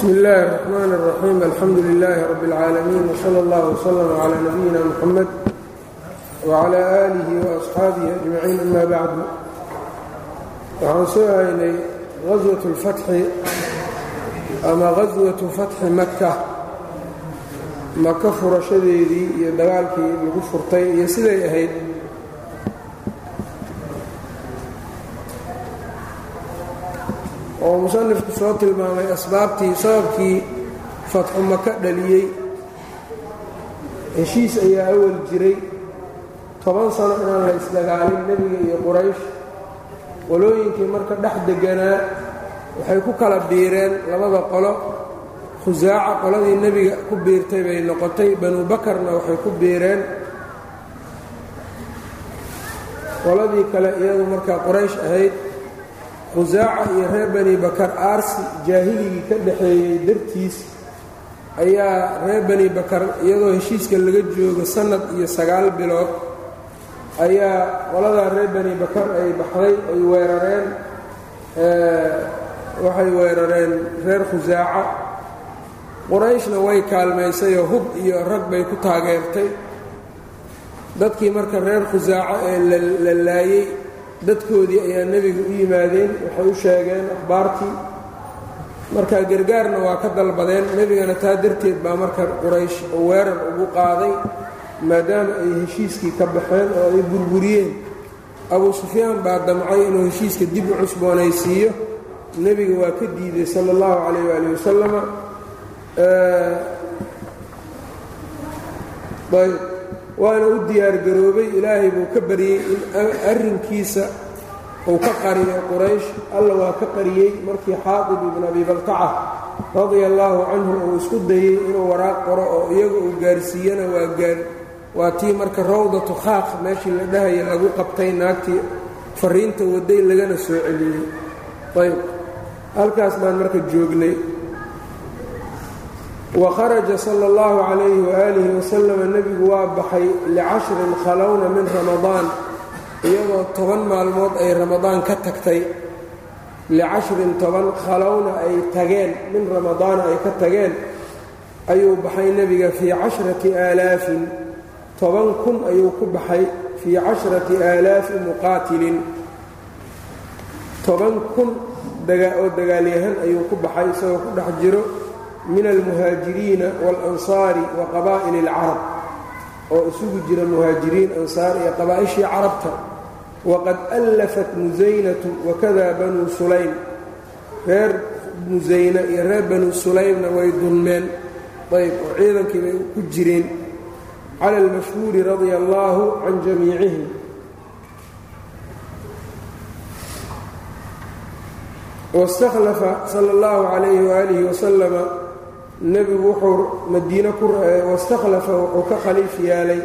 bsm اllahi الرحmn الرaxيim alxamdu لilaahi rab اlcaalamiin wslى اllah وslm عlى nabiyina mxamed wعlى آlih وأصxaabihi أجmaciin ama bacdu waxaan soo haynay غaswaة اlfatxi ama غaswaةu fatxi maka maka furashadeedii iyo dagaalkii lagu furtay iyo siday ahayd oo musanifku soo tilmaamay asbaabtii sababkii fatxu maka dhaliyey. Heshiis ayaa awal jiray. Toban sano inaan la isdagaalin nebiga iyo quraysh. Qolooyinkii marka dhex deganaa waxay ku kala biireen labada qolo. Khusaaca qoladii nebiga ku biirtay bay noqotay. Banu bakarna waxay ku biireen. Qoladii kale iyadu markaa quraysh ahayd khusaaca iyo reer bani bakar aarsi jaahiligii ka dhaxeeyey dartiis ayaa reer bani bakar iyadoo heshiiska laga joogo sannad iyo sagaal bilood ayaa qoladaa reer bani bakar ay baxday ay weerareen waxay weerareen reer khusaaca. Qurayshna way kaalmaysayoo hub iyo rag bay ku taageertay. Dadkii marka reer khusaaco ee la laayey dadkoodii ayaa nebiga u yimaadeen waxay u sheegeen akhbaartii. Marka gargaarna waa ka dalbadeen. Nebigana taa darteed baa marka quraysh oo weerar ugu qaaday maadaama ay heshiiskii ka baxeen oo ay burburiyeen. Abuu sufyaan baa damcay inuu heshiiska dib u cusboonaysiiyo. Nebiga waa ka diiday sala allahu calayh waali wasalama waana u diyaargaroobay ilaahay buu ka baryey in arrinkiisa uu ka qariyo quraysh. Alla waa ka qariyey markii xaatib ibn abi baltaca radia allaahu canhu uu isku dayey inuu waraaq qoro oo iyaga uu gaarsiiyana waa gaar. Waa tii marka rawdatu khaaq meeshii la dhahaya lagu qabtay naagtii fariinta waday lagana soo celiyey. Ayb. Halkaas baan marka joognay waharaja sala allahu calayhi waaalihi wasalama nebigu waa baxay licashrin khalowna min ramadaan iyadoo toban maalmood ay ramadaan ka tagtay. Licashrin toban khalowna ay tageen min ramadaana ay ka tageen. Ayuu baxay nebiga fii cashrati aalaafin toban kun ayuu ku baxay fii cashrati aalaafi muqaatilin. Toban kun oo dagaalyahan ayuu ku baxay isagoo ku dhex jiro min almuhaajiriina waalansaari wa qabaa'ili alcarab oo isugu jira muhaajiriin ansaar iyo qabaa'ishii carabta waqad allafat musaynatu wakada banuu sulaym reer musayna iyo reer banuu sulaymna way dulmeen ayb oo ciidankii bay ku jireen cala almashhuuri radia allaahu can jamiicihim wastakhlafa sala allahu calayhi waaalihi wasalama nebigu wuxuu madiine ku wastakhlafa wuxuu ka khaliif yaalay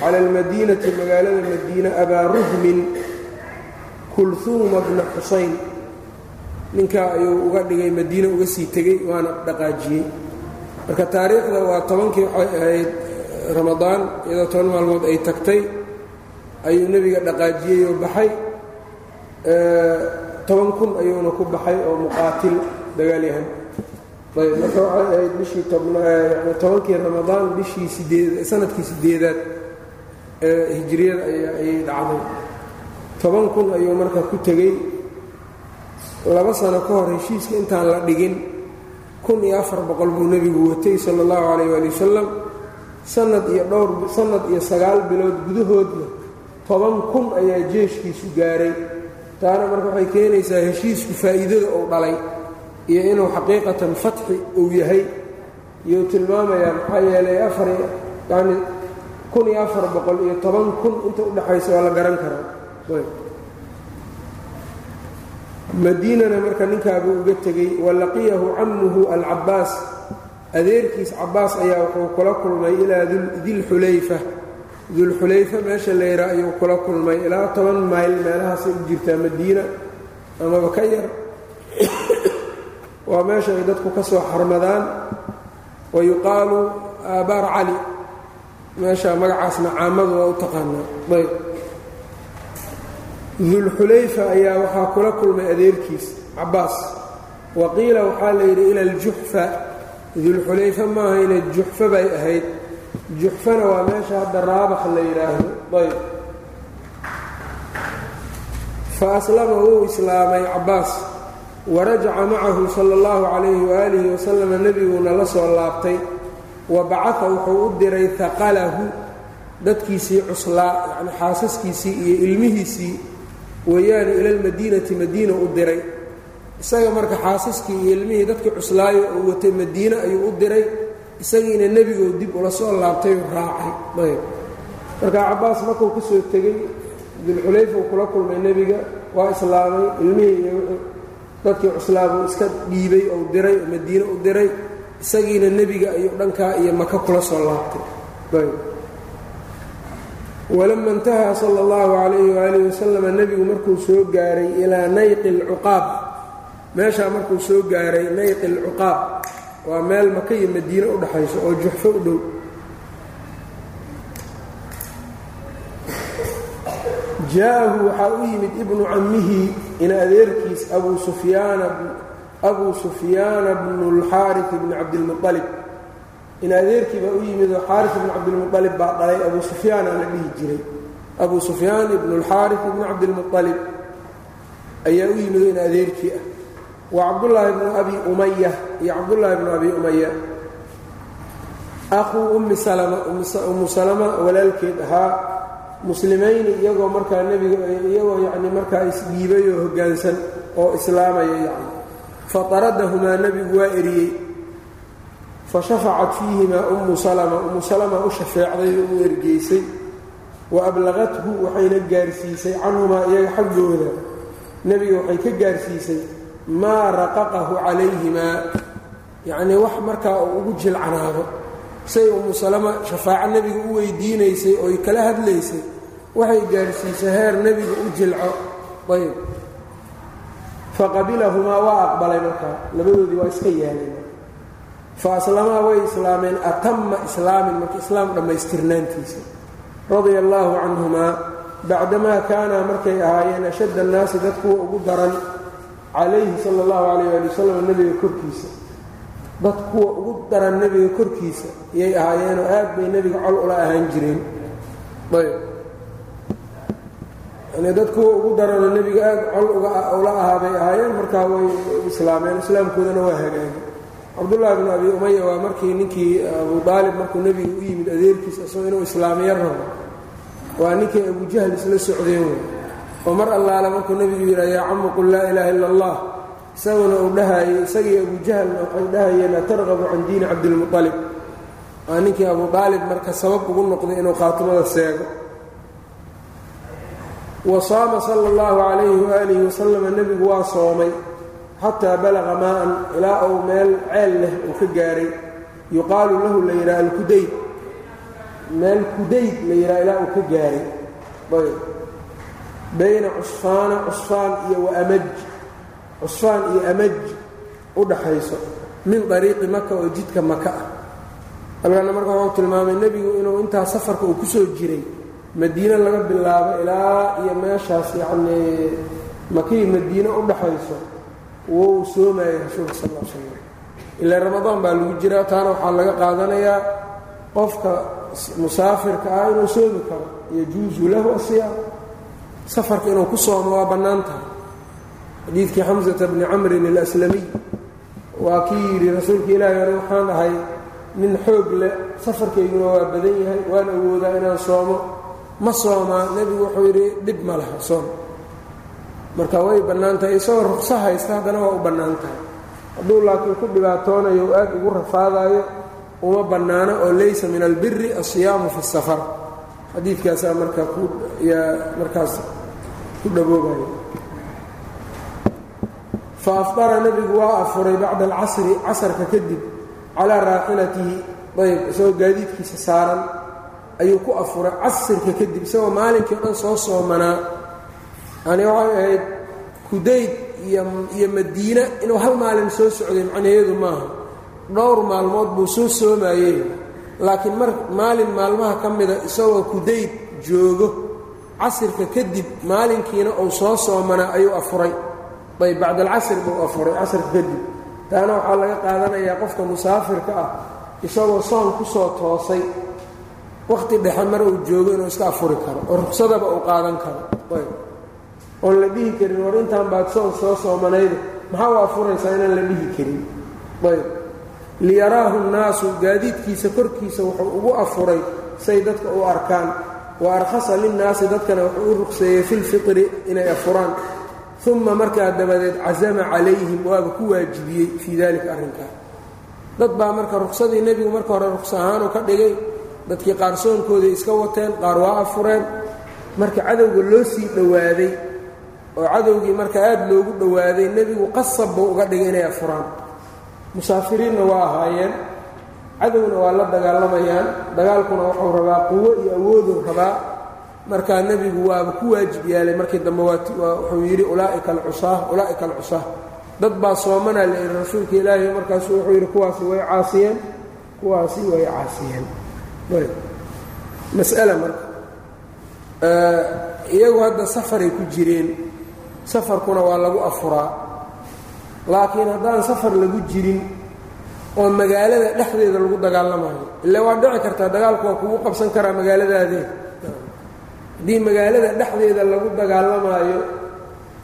cala almadiinati magaalada madiine abaa ruhmin kulhuuma bna xusayn. Ninkaa ayuu uga dhigay madiine uga sii tegey waana dhaqaajiyey. Marka taariikhda waa tobankii ahayd ramadaan iyadoo toban maalmood ay tagtay ayuu nebiga dhaqaajiyey oo baxay. Toban kun ayuuna ku baxay oo muqaatil dagaalyahan ayb marka waxay ahayd bishii tobankii ramadaan bishii sideed sannadkii sideedaad ee hijriyada ayay dhacday. Toban kun ayuu marka ku tegey laba sano ka hor heshiiska intaan la dhigin kun iyo afar boqol buu nebigu watay sala allahu calayh waali wasalam sanad iyo dhowr sanad iyo sagaal bilood gudahoodna toban kun ayaa jeeshkiisu gaaray. Taana marka waxay keenaysaa heshiisku faa'iidada uu dhalay iyo inuu xaqiiqatan fatxi uu yahay iyuu tilmaamayaa maxaa yeelay afar yacni kun iyo afar boqol iyo toban kun inta udhexaysa waa la garan karaa madiinana marka ninkaabuu uga tegey walaqiyahu cammuhu alcabbaas. Adeerkiis cabbaas ayaa wuxuu kula kulmay ilaa dilxulayfa dulxulayfa meesha layraa ayuu kula kulmay ilaa toban mayl meelahaasay u jirtaa madiina amaba ka yar waa meesha ay dadku ka soo xarmadaan. Wa yuqaalu aabaar cali. Meesha magacaasna caamadu waa u taqaanaa. Ayb. Dulxulayfa ayaa waxaa kula kulmay adeerkiis cabbaas. Wa qiila waxaa la yidhi ila aljuxfa dulxulayfa maaha ina juxfa bay ahayd. Juxfana waa meesha hadda raabakh la yidhaahdo ayb. Fa aslama wuu islaamay cabbaas warajaca macahu sala allahu calayhi waaalihi wasalama nebiguuna la soo laabtay. Wa bacaa wuxuu u diray haqalahu dadkiisii cuslaa yacni xaasaskiisii iyo ilmihiisii weeyaane ila almadiinati madiina u diray. Isaga marka xaasaskii iyo ilmihii dadkii cuslaayo uu watay madiine ayuu u diray. Isagiina nebigou dib ula soo laabtay u raacay. Marka cabbaas markuu ka soo tegey uu kula kulmay nebiga waa islaamay ilmihii iyo dadkii cuslaabuu iska dhiibay ou diray oo madiine u diray isagiina nebiga ayuu dhankaa iyo maka kula soo laabtay. Walama intahaa sala allahu calayhi waaalih wasalama nebigu markuu soo gaaray ilaa nayqi alcuqaab meeshaa markuu soo gaaray nayqi alcuqaab waa meel maka iyo madiine u dhaxayso oo juxfo u dhow. Jaa-ahu waxaa u yimid ibnu cammihi ina adeerkiis abuu sufyaana bnu اlxaari bni cabdilmualib in adeerkii baa u yimid xaari ibnu cabdilmualib baa dhalay abuu sufyaana la dhihi jiray. Abuu sufyaan ibnu اlxaari ibni cabdilmualib ayaa u yimid in adeerkii ah. Wa cabdullaahi bnu abi umaya iyo cabdullaahi bnu abi umaya akhuu ummi salama ummu salama walaalkeed ahaa muslimayni iyagoo markaa nebiga iyagoo yacni markaa isdhiibay oo hoggaansan oo islaamaya yacni. Fataradahumaa nebigu waa eriyey. Fa shafacat fiihimaa ummu salama ummu salama u shafeecday oo u ergeysay. Wa ablaqathu waxayna gaarsiisay canhumaa iyaga xaggooda. Nebiga waxay ka gaarsiisay maa raqaqahu calayhimaa. Yacnii wax markaa uu ugu jilcanaado say ummu salama shafaaco nebiga u weydiinaysay ooy kala hadlaysay waxay gaarsiisay heer nebiga u jilco. Ayb faqabilahumaa waa aqbalay markaa labadoodii waa iska yaaleen fa aslamaa way islaameen atama islaamin marka islaam dhammaystirnaantiisa. Radia allaahu canhumaa bacdamaa kaanaa markay ahaayeen ashadda annaasi dad kuwa ugu daran calayhi sala allahu calayh ali wasalam nebiga korkiisa dad kuwa ugu daran nebiga korkiisa iyay ahaayeenoo aad bay nebiga col ula ahaan jireen. Yani dad kuwa ugu daranoo nebiga aad col ula ahaa bay ahaayeen markaa way islaameen islaamkoodana waa hagaagay cabdullaahi bnu abi umaya waa markii ninkii abu daalib markuu nebiga u yimid adeerkiisa isagoo inuu islaamiyo rabo. Waa ninkii abujahl isla socdeen oo mar allaale markuu nebigu yidhaha yaa camu qul laa ilaaha illa allah isaguna uu dhahayey isagii abujahlna waxay dhahayeen atarqabu can diini cabdilmualib waa ninkii abu aalib marka sabab ugu noqday inuu khaatimada seego. Wa saama sala allahu calayhi waaalihi wasalama nebigu waa soomay xataa balaqa maa'an ilaa uu meel ceel leh uu ka gaaray. Yuqaalu lahu la yidhaha alkudayd. Meel kudayd la yidhaha ilaa uu ka gaaray. Bayna cusfaana cusfaan iyo waamaj cusfaan iyo amaj u dhaxayso min dariiqi maka oo jidka maka ah. Halkana marka waxuu tilmaamay nebigu inuu intaa safarka uu ku soo jiray madiine laga bilaabo ilaa iyo meeshaas yacnii makii madiine u dhaxayso wou soomayay rasuulka sal l slam ilaa ramadaan baa lagu jiraa taana waxaa laga qaadanayaa qofka musaafirka ah inuu soomi karo yajuusu lahu asiyaam. Safarka inuu ku soomo waa bannaan tahay xadiidkii xamsata bni camrin alaslamiy waa kii yidhi rasuulka ilaahi ane waxaan ahay nin xoog leh safarkayguna waa badan yahay waan awoodaa inaan soomo. Ma soomaa nebigu wuxuu yidhi dhib ma laha soom. Marka way bannaan tahay isagoo ruqso haysta haddana waa u bannaan tahay. Hadduu laakiin ku dhibaatoonayo o aad ugu rafaadaayo uma bannaano oo laysa min albiri asiyaamu fi safar. Xadiidkaasaa marka markaas ku dhaboobaya fa afdara nebigu waa afuray bacda alcasri casarka kadib calaa raaxilatihi ayb isagoo gaadiidkiisa saaran ayuu ku afuray casirka kadib isagoo maalinkii dhan soo soomanaa yani waxay ahayd kudayd iyo madiine inuu hal maalin soo socday macnaheedu maaha dhowr maalmood buu soo soomayey laakiin mar maalin maalmaha ka mida isagoo kudayd joogo casirka kadib maalinkiina uu soo soomanaa ayuu afuray ayb bacda alcasri buu afuray casrka kadib. Taana waxaa laga qaadanayaa qofka musaafirka ah isagoo soon ku soo toosay. Wakhti dhexe mar uu joogo inuu iska afuri karo oo ruksadaba uu qaadan karo. Ayb oon la dhihi karin war intaan baad soon soo soomanayda maxaa u afuraysaa inaan la dhihi karin? Ayb liyaraahu nnaasu gaadiidkiisa korkiisa wuxuu ugu afuray say dadka u arkaan. Wa arkhasa linnaasi dadkana wuxuu u ruqseeyey fi lfitri inay afuraan uma markaa dabadeed casama calayhim waaba ku waajibiyey fii dalika arrinkaa dad baa marka ruqsadii nebigu marka hore ruqsa ahaanu ka dhigay dadkii qaar soonkooday iska wateen qaar waa afureen marka cadowga loo sii dhowaaday oo cadowgii marka aad loogu dhowaaday nebigu qasab buu uga dhigay inay afuraan musaafiriinna waa ahaayeen cadowna waa la dagaalamayaan dagaalkuna wuxuu rabaa quwo iyo awooduu rabaa markaa nebigu waaba ku waajib yaalay markii dambe wuxuu yidhi ulaaika alcusaah ulaa'ika alcusaah dad baa soomanaa la yidhi rasuulka ilaahi markaasu wuxuu yidhi kuwaasi way caasiyeen kuwaasi way caasiyeen. Mas'ala marka iyagu hadda safaray ku jireen safarkuna waa lagu afuraa. Laakiin haddaan safar lagu jirin oo magaalada dhexdeeda lagu dagaalamayo ille waa dhici kartaa dagaalku waa kugu qabsan karaa magaaladaadee haddii magaalada dhexdeeda lagu dagaalamaayo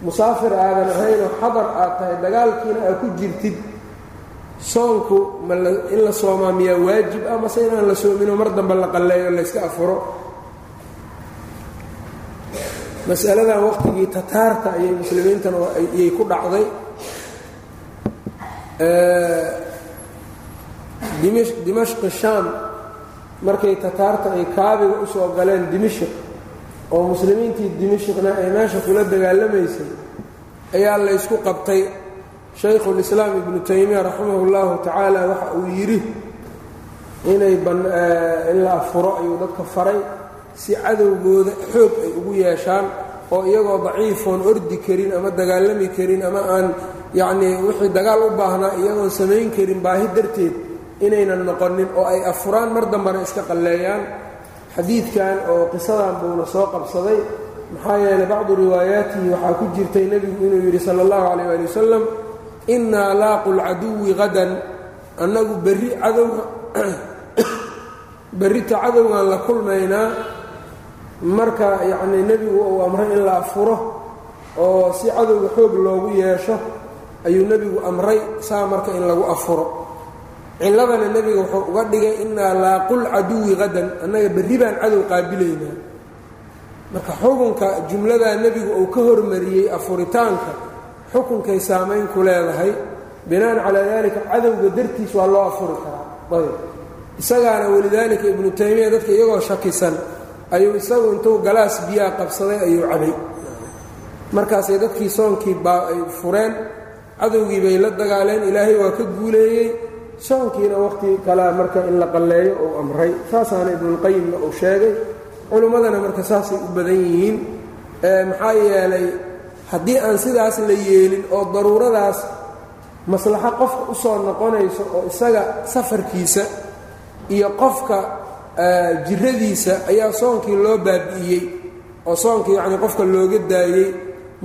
musaafir aadan ahaynoo xadar aad tahay dagaalkiina aad ku jirtid. Soonku in la soomaa miyaa waajib ah mase inaan la soominoo mar dambe la qalleeyo layska afuro? Masaladan waqtigii tataarta ayay muslimiintana ayay ku dhacday. Dimashqi shaam markay tataarta ay kaabiga u soo galeen dimashq oo muslimiintii dimashqna ay meesha kula dagaalamaysay ayaa laysku qabtay. Shaykhulislaam ibnu taymiya raximah اllahu tacaala waxa uu yidhi inay in la afuro ayuu dadka faray si cadowgooda xoog ay ugu yeeshaan oo iyagoo daciifoon ordi karin ama dagaalami karin ama aan yacnii wixii dagaal u baahnaa iyagoon samayn karin baahi darteed inaynan noqonin oo ay afuraan mar dambena iska qalleeyaan xadiidkan oo qisadan buuna soo qabsaday maxaa yeelay bacdu riwaayaatihi waxaa ku jirtay nebigu inuu yidhi sala allahu calayh ali wasalam innaa laaqu lcaduwi hadan annagu berri cadowga berrita cadowgaan la kulmaynaa marka yacnii nebigu uu amray in la afuro oo si cadowga xoog loogu yeesho ayuu nebigu amray saa marka in lagu afuro cilladana nebiga wuxuu uga dhigay innaa laaqul caduwi hadan annaga berri baan cadow qaabilaynaa marka xukunka jumladaa nebigu uu ka hormariyey afuritaanka xukunkay saamayn ku leedahay bina'an calaa daalika cadowga dartiis waa loo afuri karaa. Ayb isagaana walidaalika ibnu taymiya dadka iyagoo shakisan ayuu isagu intuu galaas biyaa qabsaday ayuu cabay. Markaasay dadkii soonkii baa ay fureen cadowgii bay la dagaaleen ilaahay waa ka guuleeyey soonkiina waqhti kalea marka in la qalleeyo uu amray. Saasaana ibnulqayimna uu sheegay. Culimmadana marka saasay u badan yihiin. Maxaa yeelay haddii aan sidaas la yeelin oo daruuradaas maslaxo qofka u soo noqonayso oo isaga safarkiisa iyo qofka jiradiisa ayaa soonkii loo baabi'iyey oo soonkii yacnii qofka looga daayey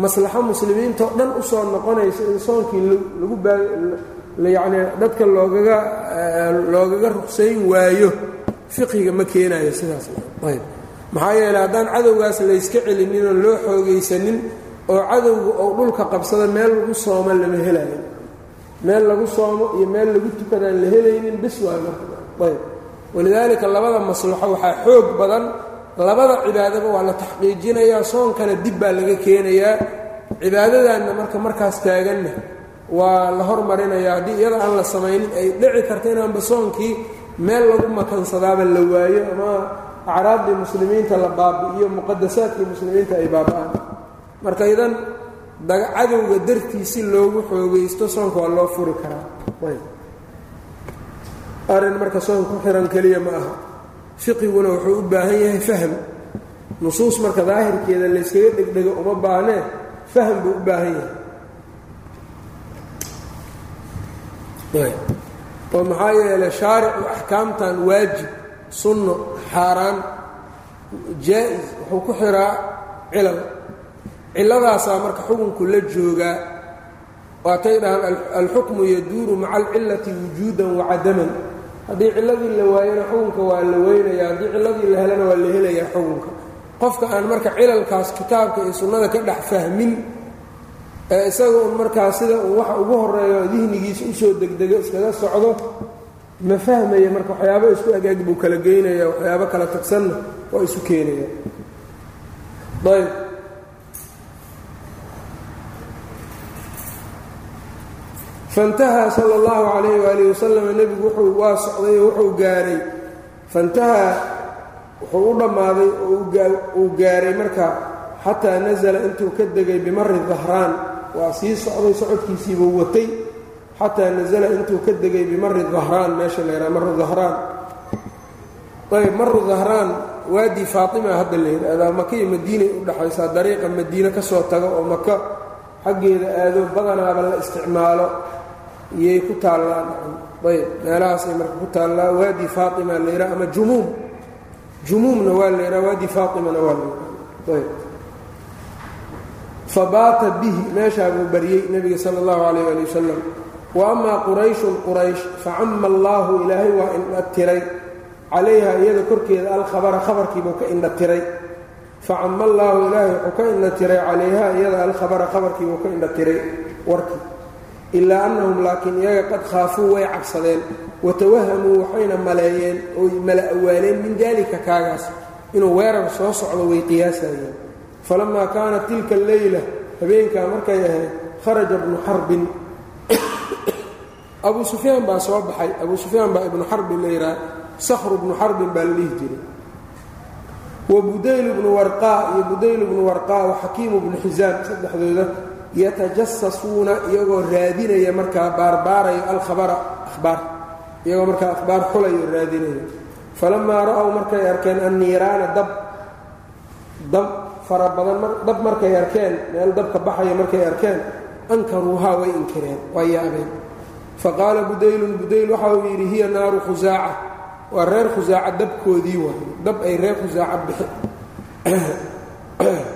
maslaxo muslimiintao dhan u soo noqonayso in soonkii lagu yacnii dadka loogaga loogaga ruqsayn waayo fiqiga ma keenayo sidaas. Ayb maxaa yeeley haddaan cadowgaas layska celinin oo loo xoogaysanin oo cadowga oo dhulka qabsada meel lagu sooma lama helayo meel lagu soomo iyo meel lagu tukadaan la helaynin bis waayo markaayb walidaalika labada maslaxo waxaa xoog badan. Labada cibaadaba waa la taxqiijinayaa soonkana dib baa laga keenayaa. Cibaadadanna marka markaas taaganna waa la hormarinayaa. Haddii iyada aan la samaynin ay dhici karta inaanba soonkii meel lagu makansadaaba la waayo ama acraaddii muslimiinta la baabi'iyo muqadasaadkii muslimiinta ay baaba'aan. Marka idan cadowga dartii si loogu xoogaysto soonka waa loo furi karaa. Arrin marka soon ku xihan keliya ma aha. Fiqiguna wuxuu u baahan yahay fahm. Nusuus marka daahirkeeda layskaga dhegdhego uma baahnee fahm buu u baahan yahay oo maxaa yeelay shaaricu axkaamtan waajib sunno xaaraan jaa-is wuxuu ku xihaa cilal. Cilladaasaa marka xukunku la joogaa waatay dhahaan alxukmu yaduuru maca alcillati wujuudan wacadaman haddii cilladii la waayana xukunka waa la weynaya haddii cilladii la helana waa la helayaa xukunka. Qofka aan marka cilalkaas kitaabka iyo sunnada ka dhex fahmin isaga markaa sida uu ugu horeeyo dihnigiisa u soo degdego iskaga socdo ma fahmaya marka waxyaabo isku agaag buu kala geynaya waxyaabo kala tagsanna waa isu keenaya. Ayb fantahaa sala allahu calayh waalihi wasalam nebigu wuxuu waa socday wuxuu gaaray. Fantahaa wuxuu u dhammaaday oo uu gaaray marka xataa nasala intuu ka degay bimari dahraan waa sii socday socodkiisiibuu watay xataa nasala intuu ka degay bimari dahraan meesha la yidhaha maru dahraan ayb maru dahraan waadii faatima hadda la yidhaahdaa maka iyo madiinay u dhaxaysaa dariiqa madiine ka soo tago oo maka xaggeeda aado badanaaba la isticmaalo iyay ku taallaan. Ayb meelahaasay marka ku taallaa waadi faatima la yidhaha ama jumuum. Jumuumna waa la yidhaha waadi faatimana waa la yidhaha ayb fabaata bihi meeshaa buu baryey nebiga sala allahu calayh ali wasalam wa amaa qurayshun quraysh facama allaahu ilaahay waa indha tiray. Calayha iyada korkeeda alkhabara khabarkiibuu ka indha tiray. Facama allaahu ilaahay wuxuu ka indha tiray calayha iyada alkhabara khabarkiibuu ka indha tiray. Warkii ilaa annahum laakiin iyaga qad khaafuu way cabsadeen. Watawahamuu waxayna maleeyeen oy mala awaaleen min daalika kaagaas. Inuu weerar soo socdo way qiyaasayeen falamaa kaanat tilka alleyla habeenkaa markay ahayd kharaja bnu xarbin abuu sufyaan baa soo baxay. abuu sufyaan baa ibnu xarbin la yidhaha sakhru bnu xarbin baa la dhihi jiray. wa budayl bnu warqaa iyo budayl bnu warqaa wa xakiimu bnu xisaam saddexdooda yatajasasuuna iyagoo raadinaya markaa baarbaarayo alkhabara ahbaar iyagoo markaa akhbaar xulayo raadinaya. falamaa ra'ow markay arkeen anniiraana dab dab fara badan dab markay arkeen meel dabka baxaya markay arkeen ankaruuhaa way inkireen waa yaabeen. Faqaala budaylun budayl waxa uu yidhi hiya naaru khusaaca waa reer khusaaca dabkoodii waayo dab ay reer khusaaca bixi.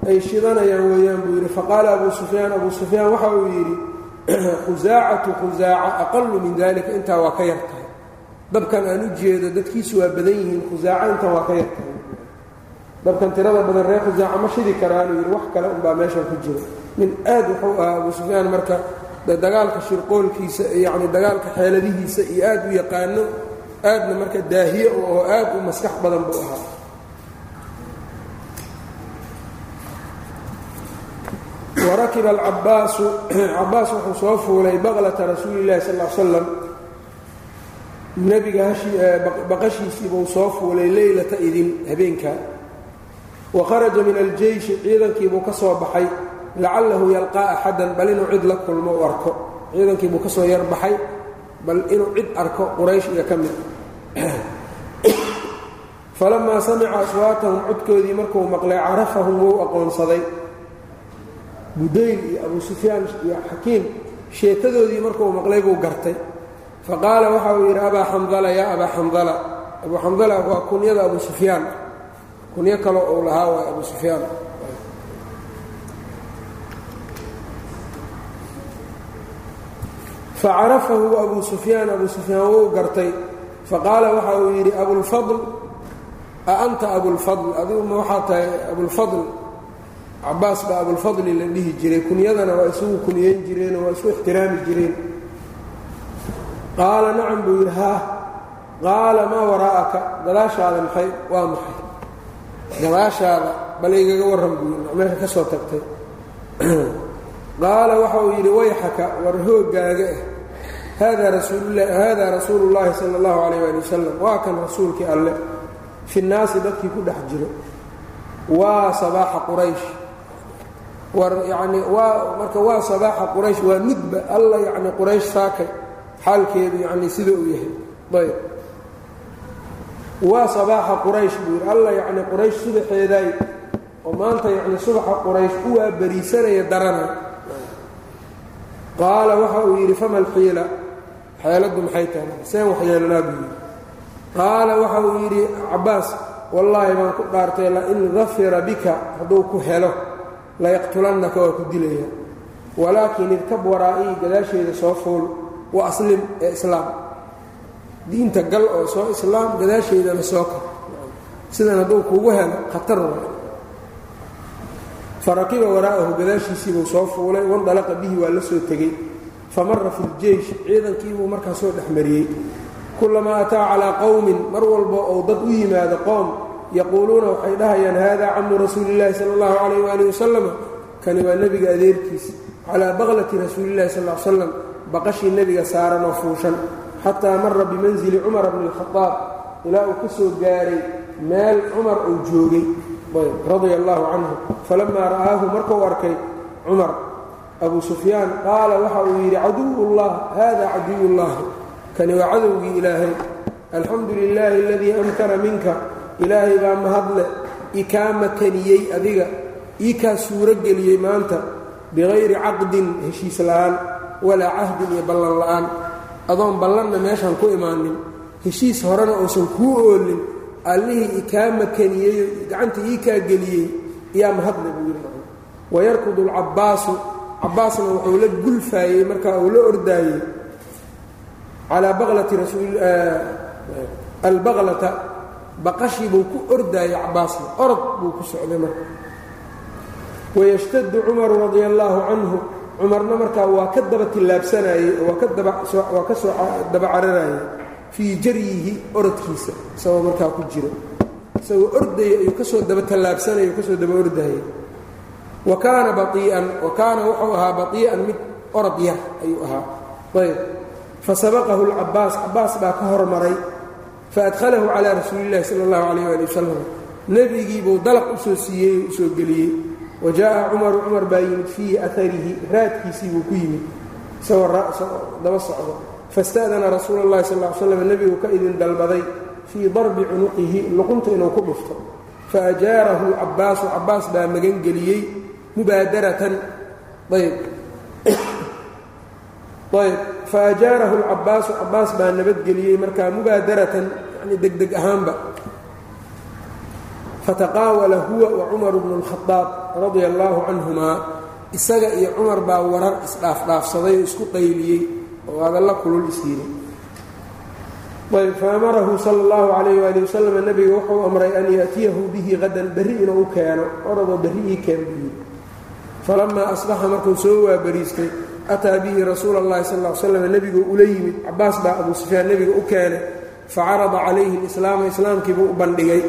Ay shidanayaan weeyaan buu yidhi. Faqaala abuu sufyaan abuu sufyaan waxa uu yidhi khusaacatu khusaaca aqalu min dalika intaa waa ka yar tahay. Dabkan aan u jeedo dadkiisu waa badan yihiin khusaaca intan waa ka yar dabkan tirada badan reer khusaaca ma shidi karaanuu yidhi wax kale unbaa meeshan ku jira. Nin aad wuxuu ahaa abuu sufyaan marka dagaalka shirqoolkiisa yacni dagaalka xeeladihiisa iyo aad u yaqaano aadna marka daahiye u oo aad u maskax badan buu ahaa. Warakiba alcabaasu cabaas wuxuu soo fuulay baqlata rasuuli llahi sal l slam nebiga baqashiisiibuu soo fuulay leylata idin habeenkaa wa kharaja min aljeyshi ciidankiibuu ka soo baxay lacalahu yalqaa axadan bal inuu cid la kulmo u arko. Ciidankiibuu ka soo yarbaxay bal inuu cid arko quraysh iyo ka mid. Falamaa samica aswaatahum codkoodii markuu maqlay carafahum wuu aqoonsaday. Budayl iyo abuu sufyaan iyo xakiim sheekadoodii markuu maqlay buu gartay. Faqaala waxa uu yidhi abaa xandala yaa abaa xandala abuu xandala waa kunyada abuu sufyaan kunyo kale uu lahaa waa abuu sufyaan. Facarafahu abuu sufyaan abuu sufyaan wuu gartay. Faqaala waxa uu yidhi abulfadl a anta abulfadl adigu ma waxaa tahay abulfadl cabaas baa abulfadli la dhihi jiray. Kunyadana waa isugu kunyeyn jireenoo waa isku ixtiraami jireen. Qaala nacam buu yidhi haa. Qaala maa waraa'aka? Gadaashaada maxay? Waa maxay gadaashaada bal igaga warran buu yidhi meesha ka soo tagtay. Qaala waxa uu yidhi wayxaka war hooggaaga ah haadaa rasuulu llaahi sala allahu calayh ali wasalam waa kan rasuulkii alle. Fi nnaasi dadkii ku dhex jiro. Waa sabaaxa quraysh. War yacni waa marka waa sabaaxa quraysh waa nudba alla yacni quraysh saakay. Xaalkeedu yacni sida uu yahay. Ayb waa sabaaxa quraysh buu yidhi alla yacni quraysh subaxeedaay oo maanta yacni subaxa quraysh u waa beriisanaya darana qaala waxa uu yidhi fama alxiila xeeladdu maxay tahay? Seen waxyeelanaa buu yidhi. Qaala waxa uu yidhi cabbaas wallaahi baan ku dhaartay lain dafira bika hadduu ku helo layaqtulannaka waa ku dilaya. Walaakin irkab waraa'ii gadaasheeda soo fuul wa aslim ee islaam diinta gal oo soo islaam gadaasheedana soo kor sidan hadduu kugu helo khatar waay. Waraa'ahu gadaashiisiibuu soo fuulay wandalaqa bihi waa la soo tegey. Famara fi ljeysh ciidankiibuu markaa soo dhexmariyey kulamaa ataa calaa qowmin mar walba ou dad u yimaado qoom yaquuluuna waxay dhahayaan hada camu rasuulillahi sala allahu calayh waali wasalam kani waa nebiga adeerkiisa calaa baqlati rasuulillahi sal l slam baqashii nebiga saaran oo fuushan xataa mara bimanzili cumara bni اlkhadaab ilaa uu ka soo gaaray meel cumar uu joogay. Radia allahu canhu falamaa ra'aahu markuu arkay cumar abu sufyaan qaala waxa uu yidhi caduwullah hada caduwullahi kani waa cadowgii ilaahay. Alxamdu lilaahi aladii amkana minka. Ilaahay baa mahadle ikaa makaniyey adiga ii kaa suuro geliyey maanta bikayri caqdin heshiis la'aan walaa cahdin iyo ballan la'aan adoon ballanna meeshaan ku imaanin. Heshiis horena uusan kuu oolin. Allihii ikaa makaniyeyo gacanta ii kaa geliyey yaa mahadle buu yidhi wayarkudu alcabbaasu cabbaasna wuxuu la gulfaayey markaa uu la ordaayey. Calaa baqlati albaqlata baqashii buu ku ordaayey cabbaasna orod buu ku socday marka. Wayashtadu cumaru radia allaahu canhu cumarna markaa waa ka daba tillaabsanayey waa ka soo daba cararayey fii jaryihi orodkiisa isagoo markaa ku jiro. Isagoo ordaya ayuu ka soo daba tallaabsanaya ka soo daba ordayey wa kaana baii'an wa kaana wuxuu ahaa batii'an mid orod yar ayuu ahaa. Ayb fasabaqahu lcabaas cabaas baa ka hormaray. Faadhalahu calaa rasuulillahi sala allahu calayh ali wasalam nebigiibuu dalaq u soo siiyey u soo geliyey wa jaa'a cumaru cumar baa yimid fiihi aharihi raadkiisii buu ku yimid isagoo daba socdo fasta'dana rasuula اllahi sal ly slam nebigu ka idin dalbaday fii darbi cunuqihi luqunta inuu ku dhufto faajaarahu lcabaasu cabaas baa magangeliyey mubaadaratan ayb ayb faajaarahu lcabaasu cabaas baa nabadgeliyey markaa mubaadaratan yani degdeg ahaanba fataqaawala huwa wa cumaru bnu اlkhadaab radia allaahu canhumaa isaga iyo cumar baa warar isdhaafdhaafsaday oo isku qayliyey oo adalla kulul isyiri ayb faamarahu sala اllahu calayh waali wasalam nebiga wuxuu amray an yaأtiyahu bihi qadan berri inuu u keeno oradoo berri ii keen buu yidhi falamaa asbaxa markuu soo waabariistay ataa bihi rasuula اllahi sal ly slam nebiguu ula yimid cabaas baa abuu sufyaan nebiga u keenay facarada calayhi اlislaama islaamkiibuu u bandhigay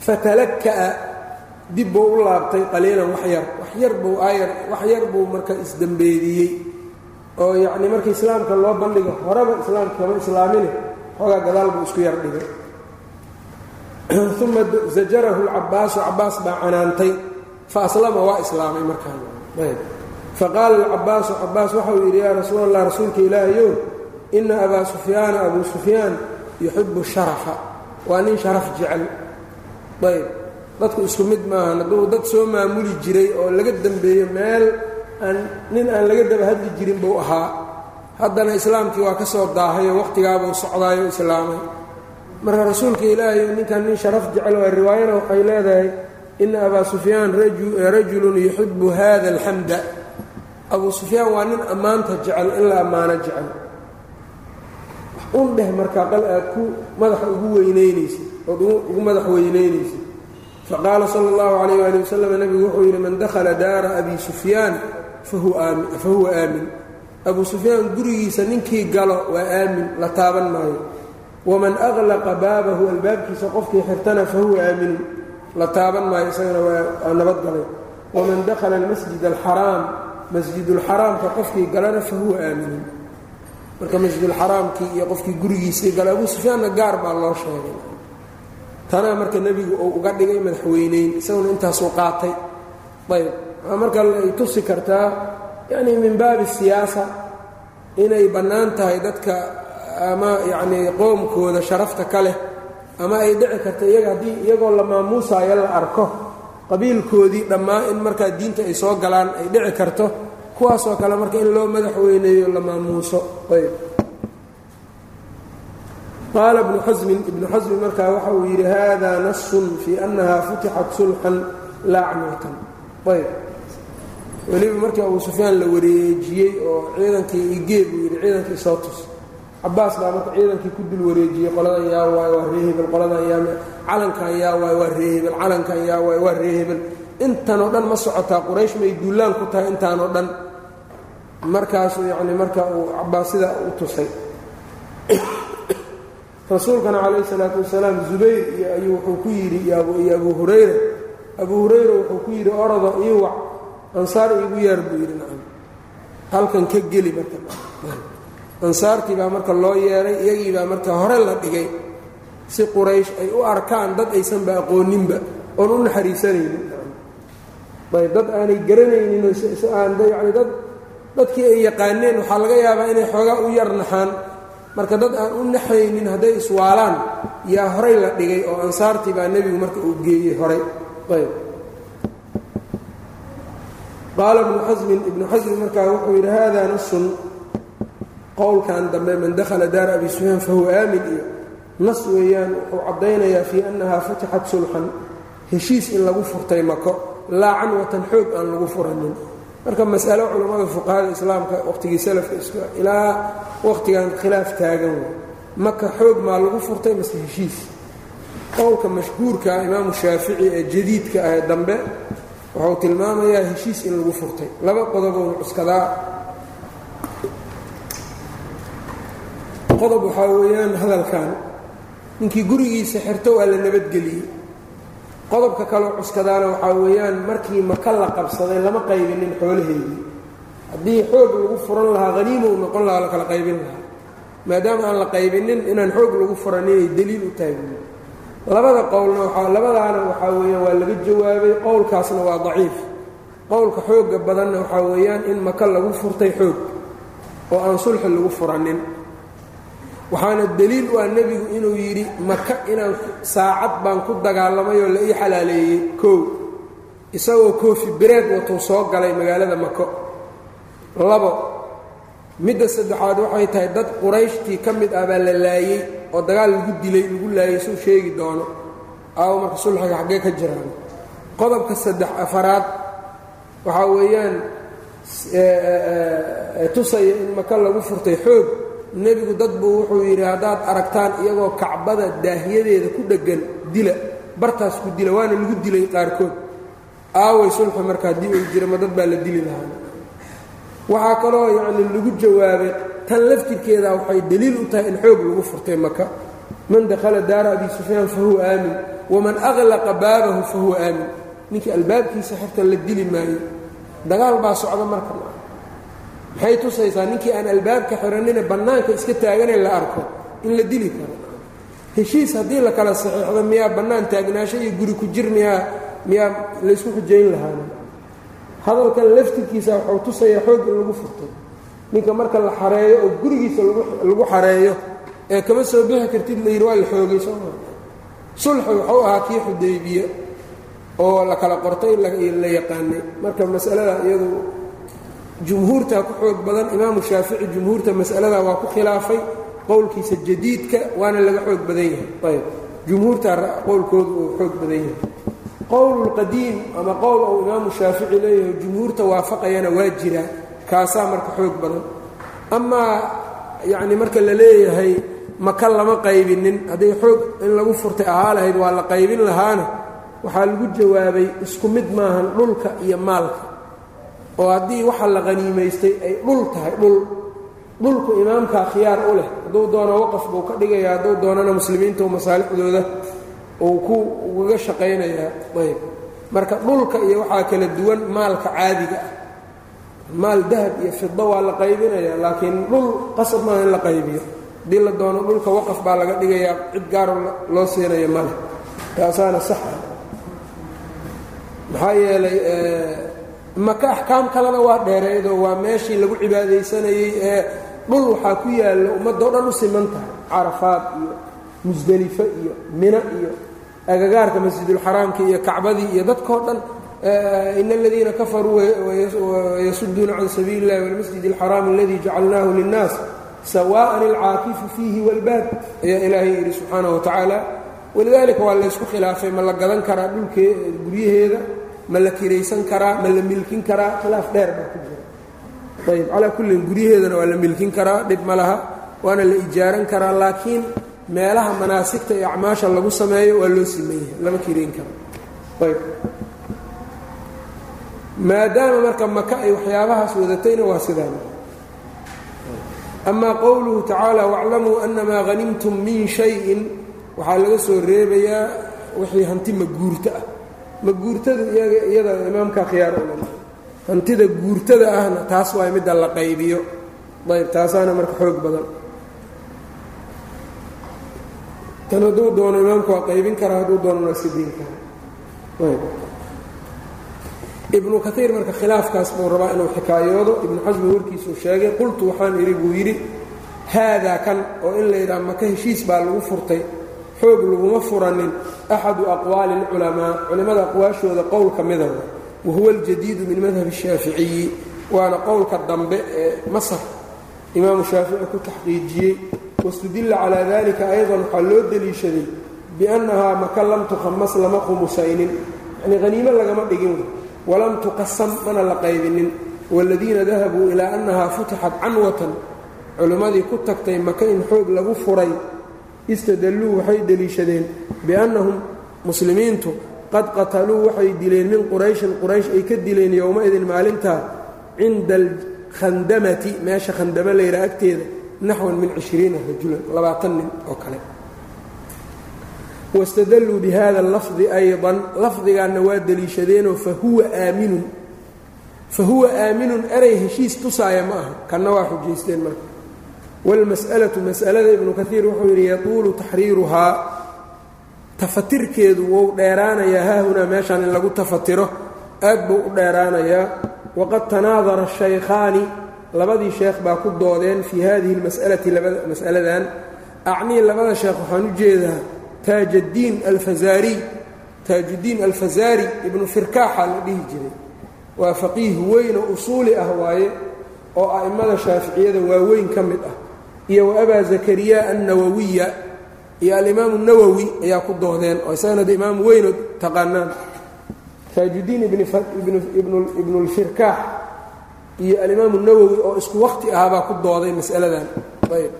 Fatalaka'a dib buu u laabtay qaliilan wax yar wax yar buu aayar wax yar buu marka isdembeediyey oo yacni markii islaamka loo bandhigo horeba islaamka kama islaamine xoogaa gadaal buu isku yar dhigay. Uma zajarahu lcabaasu cabaas baa canaantay fa aslama waa islaamay markaan faqaala alcabaasu cabaas waxau yidhi yaa rasuul allah rasuulka ilaahayow ina abaa sufyaana abuu sufyaan yuxibu sharafa. Waa nin sharaf jecel ayb dadku isku mid maahan. Hadduu dad soo maamuli jiray oo laga dembeeyo meel aan nin aan laga daba hadli jirin buu ahaa. Haddana islaamkii waa ka soo daahayoo wakhtigaabuu socdaayo islaamay. Marka rasuulka ilaahay ninkan nin sharaf jecel waa riwaayana waxay leedahay ina abaa sufyaan rajulun yuxibu hada alxamda abuu sufyaan waa nin ammaanta jecel in la ammaano jecel. Un dheh markaa qal aad ku madaxa ugu weynaynaysid ood ugu madax weynaynaysid faqaala sala اllahu calayh ali wasalam nebigu wuxuu yidhi man dakhala daara abi sufyaan fahuwa aamin abuu sufyaan gurigiisa ninkii galo waa aamin la taaban maayo. Waman aqlaqa baabahu albaabkiisa qofkii xirtana fahuwa aaminun la taaban maayo isagana waa nabadgalay waman dakhala almasjid alxaraam masjidulxaraamka qofkii galana fahuwa aaminun marka masjidulxaraamkii iyo qofkii gurigiisii gala abuu sufyaanna gaar baa loo sheegay tanaa marka nebigu uu uga dhigay madaxweyneyn isaguna intaasuu qaatay. Ayb waxaa marka ay tusi kartaa yacni min baabi siyaasa inay bannaan tahay dadka ama yacnii qoomkooda sharafta ka leh ama ay dhici karta iyaga haddii iyagoo la maamuusaayo la arko qabiilkoodii dhammaa in markaa diinta ay soo galaan ay dhici karto kuwaasoo kale marka in loo madaxweyneeyo la maamuuso. Ayb qaala ibnu xasmin ibnu xasmin markaa waxa uu yidhi hada nasun fii annaha futixat sulxan laa camilatan ayb weliba markii abuu sufyaan la wareejiyey oo ciidankii igee buu yidhi ciidankii soo tus cabaas baa marka ciidankii ku dul wareejiyey qoladan yaa waay waa ree hebel qoladan yaa calankan yaa waay waa ree hebel calankan yaa waay waa ree hebel intanoo dhan ma socotaa quraysh may duulaan ku tahay intaanoo dhan markaasuu yacni marka uu cabaas sidaa u tusay rasuulkana calayhi salaatu wasalaam zubayr iyo ayuu wuxuu ku yidhi iyo abuu hurayra. Abuu hurayra wuxuu ku yidhi orada ii wac ansaar iigu yaar buu yidhi nacam. Halkan ka geli marka. Ansaartii baa marka loo yeeray iyagii baa marka hore la dhigay. Si quraysh ay u arkaan dad aysanba aqooninba oon u naxariisanaynin ayb dad aanay garanaynin yani dad dadkii ay yaqaaneen waxaa laga yaabaa inay xoogaa u yar naxaan marka dad aan u naxaynin hadday iswaalaan yaa horay la dhigay oo ansaartii baa nebigu marka uu geeyey horay. Ayb. Qaala ibnu xasmin ibnu xasmin markaa wuxuu yidhi hada nasun qowlkan dambe man dakhala daara abi sufyaan fahuwa aamin. Iyo nas weeyaan wuxuu caddaynayaa fii annaha futixat sulxan heshiis in lagu furtay mako laa canwatan xoog aan lagu furanin marka masalo culammada fuqahada islaamka waqhtigii salafka is ilaa waqhtigan khilaaf taagan wey maka xoog maa lagu furtay mase heshiis. Qowlka mashhuurka imaamu shaafici ee jadiidka ah ee dambe wuxuu tilmaamayaa heshiis in lagu furtay. Laba qodoboon cuskadaa. Qodob waxaa weeyaan hadalkan ninkii gurigiisa xirto waa la nabadgeliyey qodobka kaloo cuskadaana waxaa weeyaan markii maka la qabsaday lama qaybinin xoolaheedii. Haddii xoog lagu furan lahaa haniima uu noqon lahaa la kala qaybin lahaa. Maadaama aan la qaybinin inaan xoog lagu furaninay deliil u tahay. Labada qowlna waaa labadaana waxaa weeyaan waa laga jawaabay qowlkaasna waa daciif. Qowlka xooga badanna waxaa weeyaan in maka lagu furtay xoog oo aan sulxi lagu furanin waxaana deliil u ah nebigu inuu yidhi maka inaan saacad baan ku dagaalamay oo la ii xalaaleeyey koow isagoo koofi bireed watuu soo galay magaalada mako labo midda saddexaad waxay tahay dad qurayshtii ka mid ah baa la laayey oo dagaal lagu dilay lagu laayay suu sheegi doono. Aawo marka sulxiga xaggee ka jiraan. Qodobka saddex afaraad waxaa weeyaan tusaya in maka lagu furtay xoog nebigu dad buu wuxuu yidhi haddaad aragtaan iyagoo kacbada daahiyadeeda ku dheggan dila bartaas ku dila waana lagu dilay qaarkood. Aaway sulxi marka haddii uu jira ma dad baa la dili lahaa. Waxaa kaloo yacni lagu jawaabay tan laftirkeeda waxay deliil u tahay in xoog lagu furtay maka man dakhala daara abi sufyaan fa huwa aamin waman aqlaqa baabahu fa huwa aamin. Ninkii albaabkiisa xirta la dili maayo. Dagaal baa socda marka maxay tusaysaa ninkii aan albaabka xiranina bannaanka iska taagane la arko in la dili karo. Heshiis haddii la kala saxiixdo miyaa bannaan taagnaasho iyo guri ku jir miyaa miyaa laysku xujayn lahaana hadalkan laftirkiisa waxuu tusayaa xoog in lagu furtay ninka marka la xareeyo oo gurigiisa lagu xareeyo ee kama soo bixi kartid la yidhi waa la xoogay sooma sulxi wuxuu ahaa kii xudaybiye oo la kala qortay la yaqaanay. Marka masalada iyadu jumhuurtaa ku xoog badan imaamu shaafici jumhuurta mas'aladaa waa ku khilaafay qowlkiisa jadiidka waana laga xoog badan yahay. Ayb jumhuurtaa qowlkoodu uu xoog badan yahay. Qowlulqadiim ama qowl ou imaamu shaafici leeyahay jumhuurta waafaqayana waa jiraa kaasaa marka xoog badan. Amaa yacni marka la leeyahay maka lama qaybinin. Hadday xoog in lagu furtay ahaa lahayd waa la qaybin lahaana. Waxaa lagu jawaabay isku mid maahan dhulka iyo maalka oo haddii waxa la qhaniimaystay ay dhul tahay dhul dhulku imaamkaa khiyaar u leh hadduu doono waqaf buu ka dhigaya hadduu doonana muslimiinta masaalixdooda uu ku ugaga shaqaynayaa ayb. Marka dhulka iyo waxaa kala duwan maalka caadiga ah. Maal dahab iyo fido waa la qaybinaya laakiin dhul qasab maaha in la qaybiyo. Haddii la doono dhulka waqaf baa laga dhigayaa cid gaaro loo siinaya male. Taasaana sax ah. Maxaa yeelay maka axkaam kalena waa dheereydoo waa meeshii lagu cibaadaysanayey ee dhul waxaa ku yaalla ummaddao dhan u siman tahay carafaad iyo musdelifo iyo mina iyo agagaarka masjidulxaraamka iyo kacbadii iyo dadkao dhan in aladiina kafaruu wayasuduuna can sabiili اllahi wاlmasjid اlxaraam aladii jacalnaahu linnaas sawaءan ilcaakifu fiihi walbaad ayaa ilaahay yidhi subxaanaه wa tacaala walidaalika waa laysku khilaafay ma la gadan karaa dhulkee guryaheeda ma la kiraysan karaa ma la milkin karaa khilaaf dheer baa ku jira. Ayb calaa kullin guryaheedana waa la milkin karaa dhib ma laha waana la ijaaran karaa laakiin meelaha manaasigta iyo acmaasha lagu sameeyo waa loo simeeyahay lama kirayn karo ayb maadaama marka maka ay waxyaabahaas wadatayna waa sidaan. Amaa qowluhu tacaala wاclamuu anamaa hanimtum min shayin waxaa laga soo reebayaa wixii hanti maguurto ah maguurtadu iyada imaamka khiyaar ulan hantida guurtada ahna taas waa midda la qaybiyo. Ayb taasaana marka xoog badan. Tan hadduu doono imaamku waa qaybin karaa hadduu doonona waa iska diin karaa ibnu kaiir marka khilaafkaas buu rabaa inuu xikaayoodo. Ibnu xasmi warkiisuu sheegay qultu waxaan idhi buu yidhi haadaa kan oo in la yidhaha maka heshiis baa lagu furtay xoog laguma furanin axadu aqwaali اlculamaa culimmada aqwaashooda qowl ka mida wa huwa aljadiidu min madhab الshaaficiyi waana qowlka dambe ee masar imaamu shaafici ku taxqiijiyey wاstudila calaa dalika ayضan waxaa loo deliishaday biannahaa maka lam tukhamas lama khumusaynin yanii haniimo lagama dhigin walam tuqasam mana la qaybinin wاladiina dahabuu ilaa annahaa futixat canwatan culimmadii ku tagtay maka in xoog lagu furay istadalluu waxay deliishadeen biannahum muslimiintu qad qataluu waxay dileen min qurayshin quraysh ay ka dileen yowma-idin maalintaa cinda alkhandamati meesha khandamo layidhaha agteeda naxwan min cishriina rajulan labaatan nin oo kale. Wاstadalluu bihada lafdi ayضan lafdigaanna waa deliishadeenoo fahuwa aaminun fahuwa aaminun erey heshiis tusaaya ma aha kanna waa xujaysteen marka wاlmas'alaةu mas'alada ibnu kaiir wuxuu yidhi yatuulu taxriiruhaa tafatirkeedu wou dheeraanayaa haahunaa meeshaan in lagu tafatiro aad buu u dheeraanayaa waqad tanaadara shaykhaani labadii sheekh baa ku doodeen fii hadihi اlmas'alati mas'aladan acnii labada sheekh waxaan u jeedaa taajdiin alfazaariy taajuddiin alfazaari ibnu firkaaxa la dhihi jiray waa faqiih weyn oo usuuli ah waaye oo a'immada shaaficiyada waaweyn ka mid ah iyo wa abaa zakariya annawawiya iyo alimaamu nawowi ayaa ku doodeen oo isagana de imaam weynoo taqaanaan. Taajuddiin ibnulfirkaax iyo alimaamu nawowi oo isku waqti ahaabaa ku dooday mas'aladan. Ayb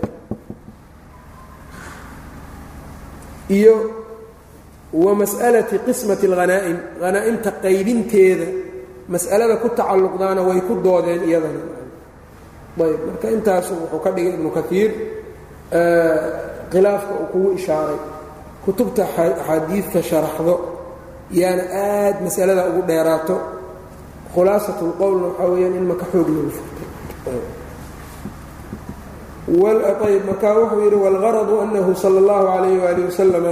iyo wa mas'alati qismati alghanaa'im hanaa'imta qaybinteeda mas'alada ku tacalluqdaana way ku doodeen iyadana ayb marka intaasu wuxuu ka dhigay ibnu kaiir khilaafka uu kugu ishaaray kutubta axaadiidta sharaxdo yaana aad masalada ugu dheeraato khulaasat lqowlna waxaa weeyaan in maka xoog lagu furtay ayb markaa wuxuu yidhi wاlgaradu anahu salى اllahu alayh wali wasalama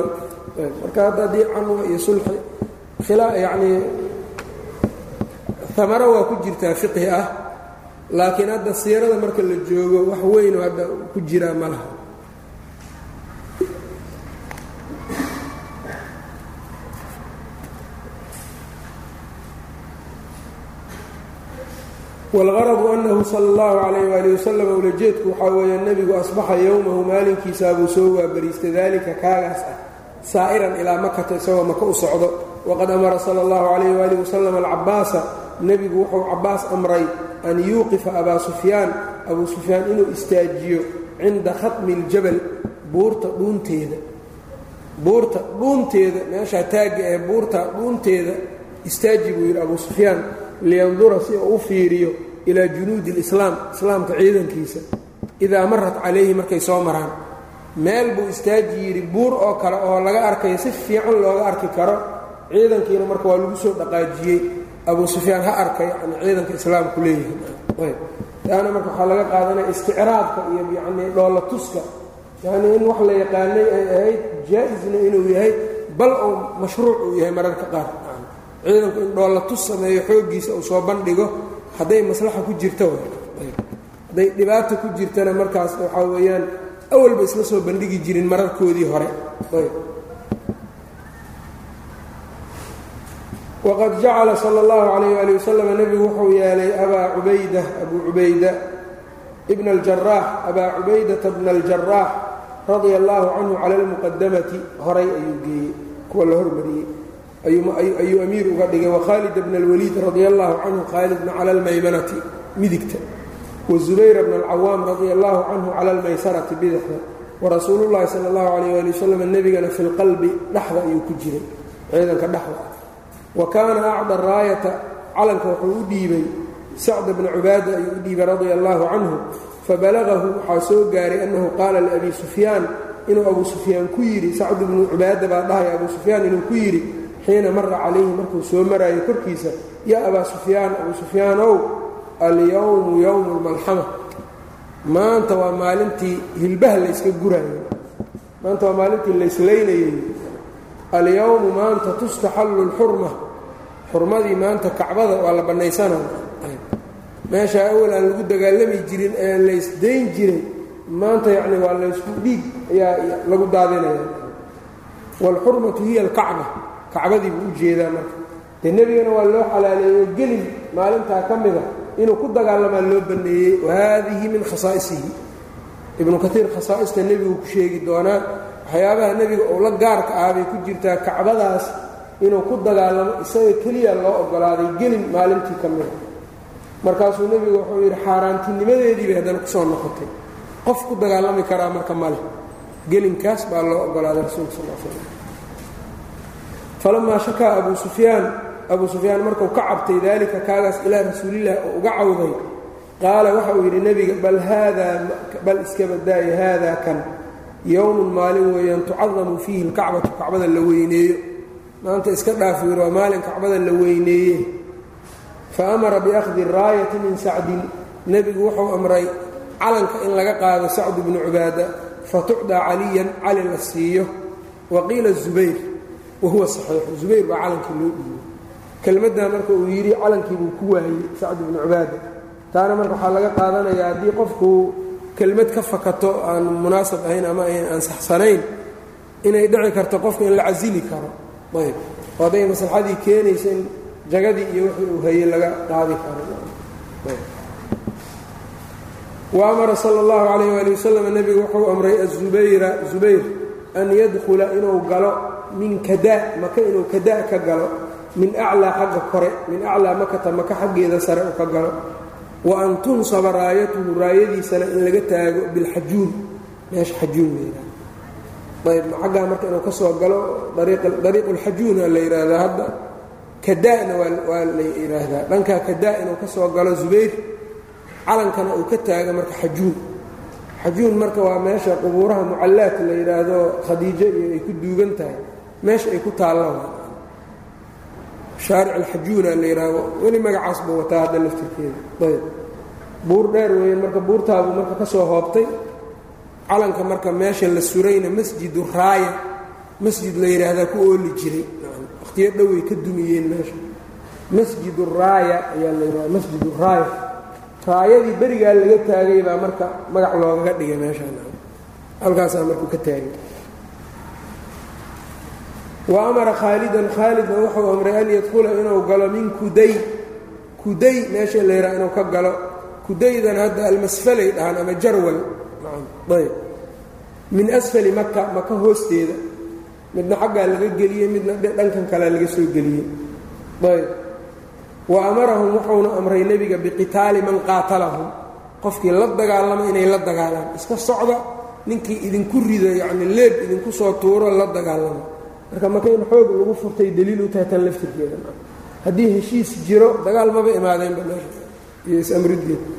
marka hadda haddii canwa iyo sulxi yani amaro waa ku jirtaa fiqhi ah laakiin hadda siirada marka la joogo wax weynoo hadda ku jiraa ma laha wاlgaradu anahu salى اllahu alayh wali wasalam ulajeedku waxaa weeya nebigu asbaxa yowmahu maalinkiisaa buu soo waabariistay dalika kaagaas ah saa'iran ilaa makata isagoo maka u socdo waqad amara salى اllahu alayh wali wasalam alcabaasa nebigu wuxuu cabaas amray an yuuqifa abaa sufyaan abuu sufyaan inuu istaajiyo cinda khatmi اljabal buurta dhuunteeda. Buurta dhuunteeda meeshaa taagga ee buurta dhuunteeda istaaji buu yidhi abuu sufyaan liyandura si uu u fiiriyo ilaa junuudi اlislaam islaamka ciidankiisa. Idaa marat calayhi markay soo maraan. Meel buu istaaji yidhi buur oo kale oo laga arkayo si fiican looga arki karo ciidankiina marka waa lagu soo dhaqaajiyey abuu sufyaan ha arka yani ciidanka islaamku leeyihiin. Taana marka waxaa laga qaadanaya isticraabka iyo yanii dhoolla tuska. Yanii in wax la yaqaanay ay ahayd jaa-isna inuu yahay bal oo mashruuc uu yahay mararka qaar. Ciidanku in dhoolla tus sameeyo xooggiisa uu soo bandhigo hadday maslaxa ku jirto hadday dhibaata ku jirtana markaas waxaa weeyaan awalba isla soo bandhigi jirin mararkoodii hore wqad jacala sala allahu calayh ali wasalam nebigu wuxuu yeelay abaa cubayda abuu cubayda ibna aljaraax abaa cubaydata bna aljaraax radia allaahu canhu cala almuqadamati horay ayuu geeyey kuwa la hormariyey ayuu amiir uga dhigay wakhaalida bna alwaliid radia allahu canhu khaalidna cala almaymanati midigta wazubayra bna alcawaam radia allahu canhu cala almaysarati bidixda warasuulullahi sala allahu calayh ali wasalam nebigana fi lqalbi dhaxda ayuu ku jiray ciidanka dhaxda wa kaana acda raayata calanka wuxuu u dhiibay sacda bna cubaada ayuu u dhiibay radia allahu canhu fabalagahu waxaa soo gaaray annahu qaala liabi sufyaan inuu abu sufyaan ku yidhi sacdu bnu cubaada baa dhahaya abu sufyaan inuu ku yidhi xiina mara calayhi markuu soo maraayo korkiisa yaa abaa sufyaan abu sufyaanow alyowmu yowmu lmalxama maanta waa maalintii hilbaha layska guraayo maanta waa maalintii layslaynayay alyowmu maanta tustaxallu lxurma xurmadii maanta kacbada waa la bannaysanaya meesha awal aan lagu dagaalami jirin ee laysdayn jiray maanta yacni waa laysku dhiig ayaa lagu daadinaya waalxurmatu hiya alkacba kacbadii buu u jeedaa marka. Dee nebigana waa loo xalaaleeyo gelin maalintaa ka mida inuu ku dagaalamaa loo banneeyey. Wahaadihi min khasaa'isihi. Ibnu kaiir khasaa'ista nebigu ku sheegi doonaa waxyaabaha nebiga uu la gaarka ah bay ku jirtaa kacbadaas inuu ku dagaalamo isaga keliya loo oggolaaday gelin maalintii ka mida markaasuu nebigu wuxuu yidhi xaaraantinimadeedii bay haddana ku soo noqotay. Qof ku dagaalami karaa marka male gelinkaas baa loo oggolaaday rasuulka sal l slam falamaa shakaa abuu sufyaan abuu sufyaan markuu ka cabtay daalika kaagaas ilaa rasuulilah oo uga cawday qaala waxa uu yidhi nebiga bal haadaa bal iska badaaye haadaa kan. Yowmun maalin weeyaan tucadamu fiihi lkacbatu kacbada la weyneeyo maanta iska dhaaf waa maalin kacbada la weyneeye fa amara biakhdi raayati min sacdin nebigu wuxuu amray calanka in laga qaado sacdu bnu cubaada fatucdaa caliyan cali la siiyo. Wa qiila zubayr wa huwa saxiixu zubayr baa calankii loo dhiibay. Kelmaddaa marka uu yidhi calankii buu ku waayey sacdu bnu cubaada. Taana marka waxaa laga qaadanayaa haddii qofku kelmad ka fakato aan munaasab ahayn ama aan saxsanayn inay dhici karto qofka in la casili karo ayb. Oo hadday maslaxadii keenaysa in jagadii iyo wixii uu hayey laga qaadi karo. Wa amara sala allahu calayh waali wasalam nebigu wuxuu amray azubayra zubayr an yadkhula inuu galo min kada maka inuu kada ka galo min aclaa xagga kore min aclaa makata maka xaggeeda sare uu ka galo wa an tunsaba raayatuhu raayadiisana in laga taago bilxajuun. Meesha xajuun la yidhahda ayb xaggaa marka inuu ka soo galo dariiqu lxajuuna la yidhaahdaa hadda. Kada-na waa la yidhaahdaa dhankaa kada inuu ka soo galo zubayr calankana uu ka taago marka xajuun. Xajuun marka waa meesha qubuuraha mucallaat la yidhaahdo khadiijo iyo ay ku duugan tahay. Meesha ay ku taalla shaaric alxajuuna la yidhaahdo weli magacaas buu wataa hadda laftirkeeda. Ayb buur dheer weeyaan marka buurtaabuu marka ka soo hoobtay calanka marka meesha la surayna masjidu raaya masjid la yidhaahdaa ku ooli jiray. Wakhtiyo dhoway ka dumiyeen meesha. Masjidu raaya ayaa la yidhahda masjidu raaya. Raayadii berigaa laga taagay baa marka magac loogaga dhigay meeshaan halkaasaa markuu ka taagay. Wa amara khaalidan khaalidna wuxuu amray an yadkhula inuu galo min kuday. Kuday meesha la yidhaha inuu ka galo. Kudaydan hadda almasfalay dhahaan ama jarwal min asfali maka maka hoosteeda. Midna xaggaa laga geliyey midna dhankan kalea laga soo geliyey ayb. Wa amarahum wuxuuna amray nebiga biqitaali man qaatalahum. Qofkii la dagaalama inay la dagaalaan. Iska socda ninkii idinku rido yacni leeb idinku soo tuuro la dagaalama marka maka in xoog lagu furtay daliil u tahay tan laftirkeeda. Haddii heshiis jiro dagaal maba imaadeenba meesha. Iyo is-amrideed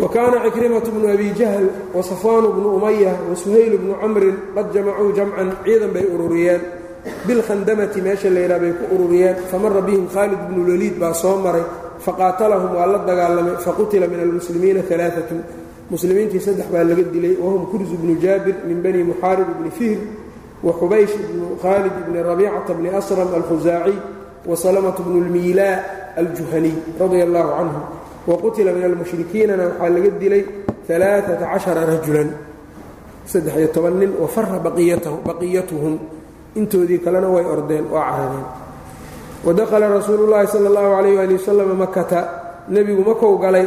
wa kaana cikrimatu bnu abi jahl wa safwaanu bnu umaya wa suhayl bnu camrin qad jamacuu jamcan ciidan bay ururiyeen. Bilkhandamati meesha la yidhaha bay ku ururiyeen. Famara bihim khaalid bnu laliid baa soo maray. Faqaatalahum waa la dagaalamay. Faqutila min almuslimiina alaaatun muslimiintii saddex baa laga dilay. Wahum kurzu bnu jaabir min bani muxaarib bni fihr wa xubaysh bnu khaalid bni rabiicata bni asram alkhusaaciy wa salamatu bnu lmiilaa aljuhaniy radia allahu canhum wa qutila min almushrikiinana waxaa laga dilay alaaata cashara rajulan saddex-iyo toban nin wa fara baqiyatuhum intoodii kalena way ordeen waa carareen wadakhala rasuulu llaahi sala allahu calayh waali wasalam makata nebigu makou galay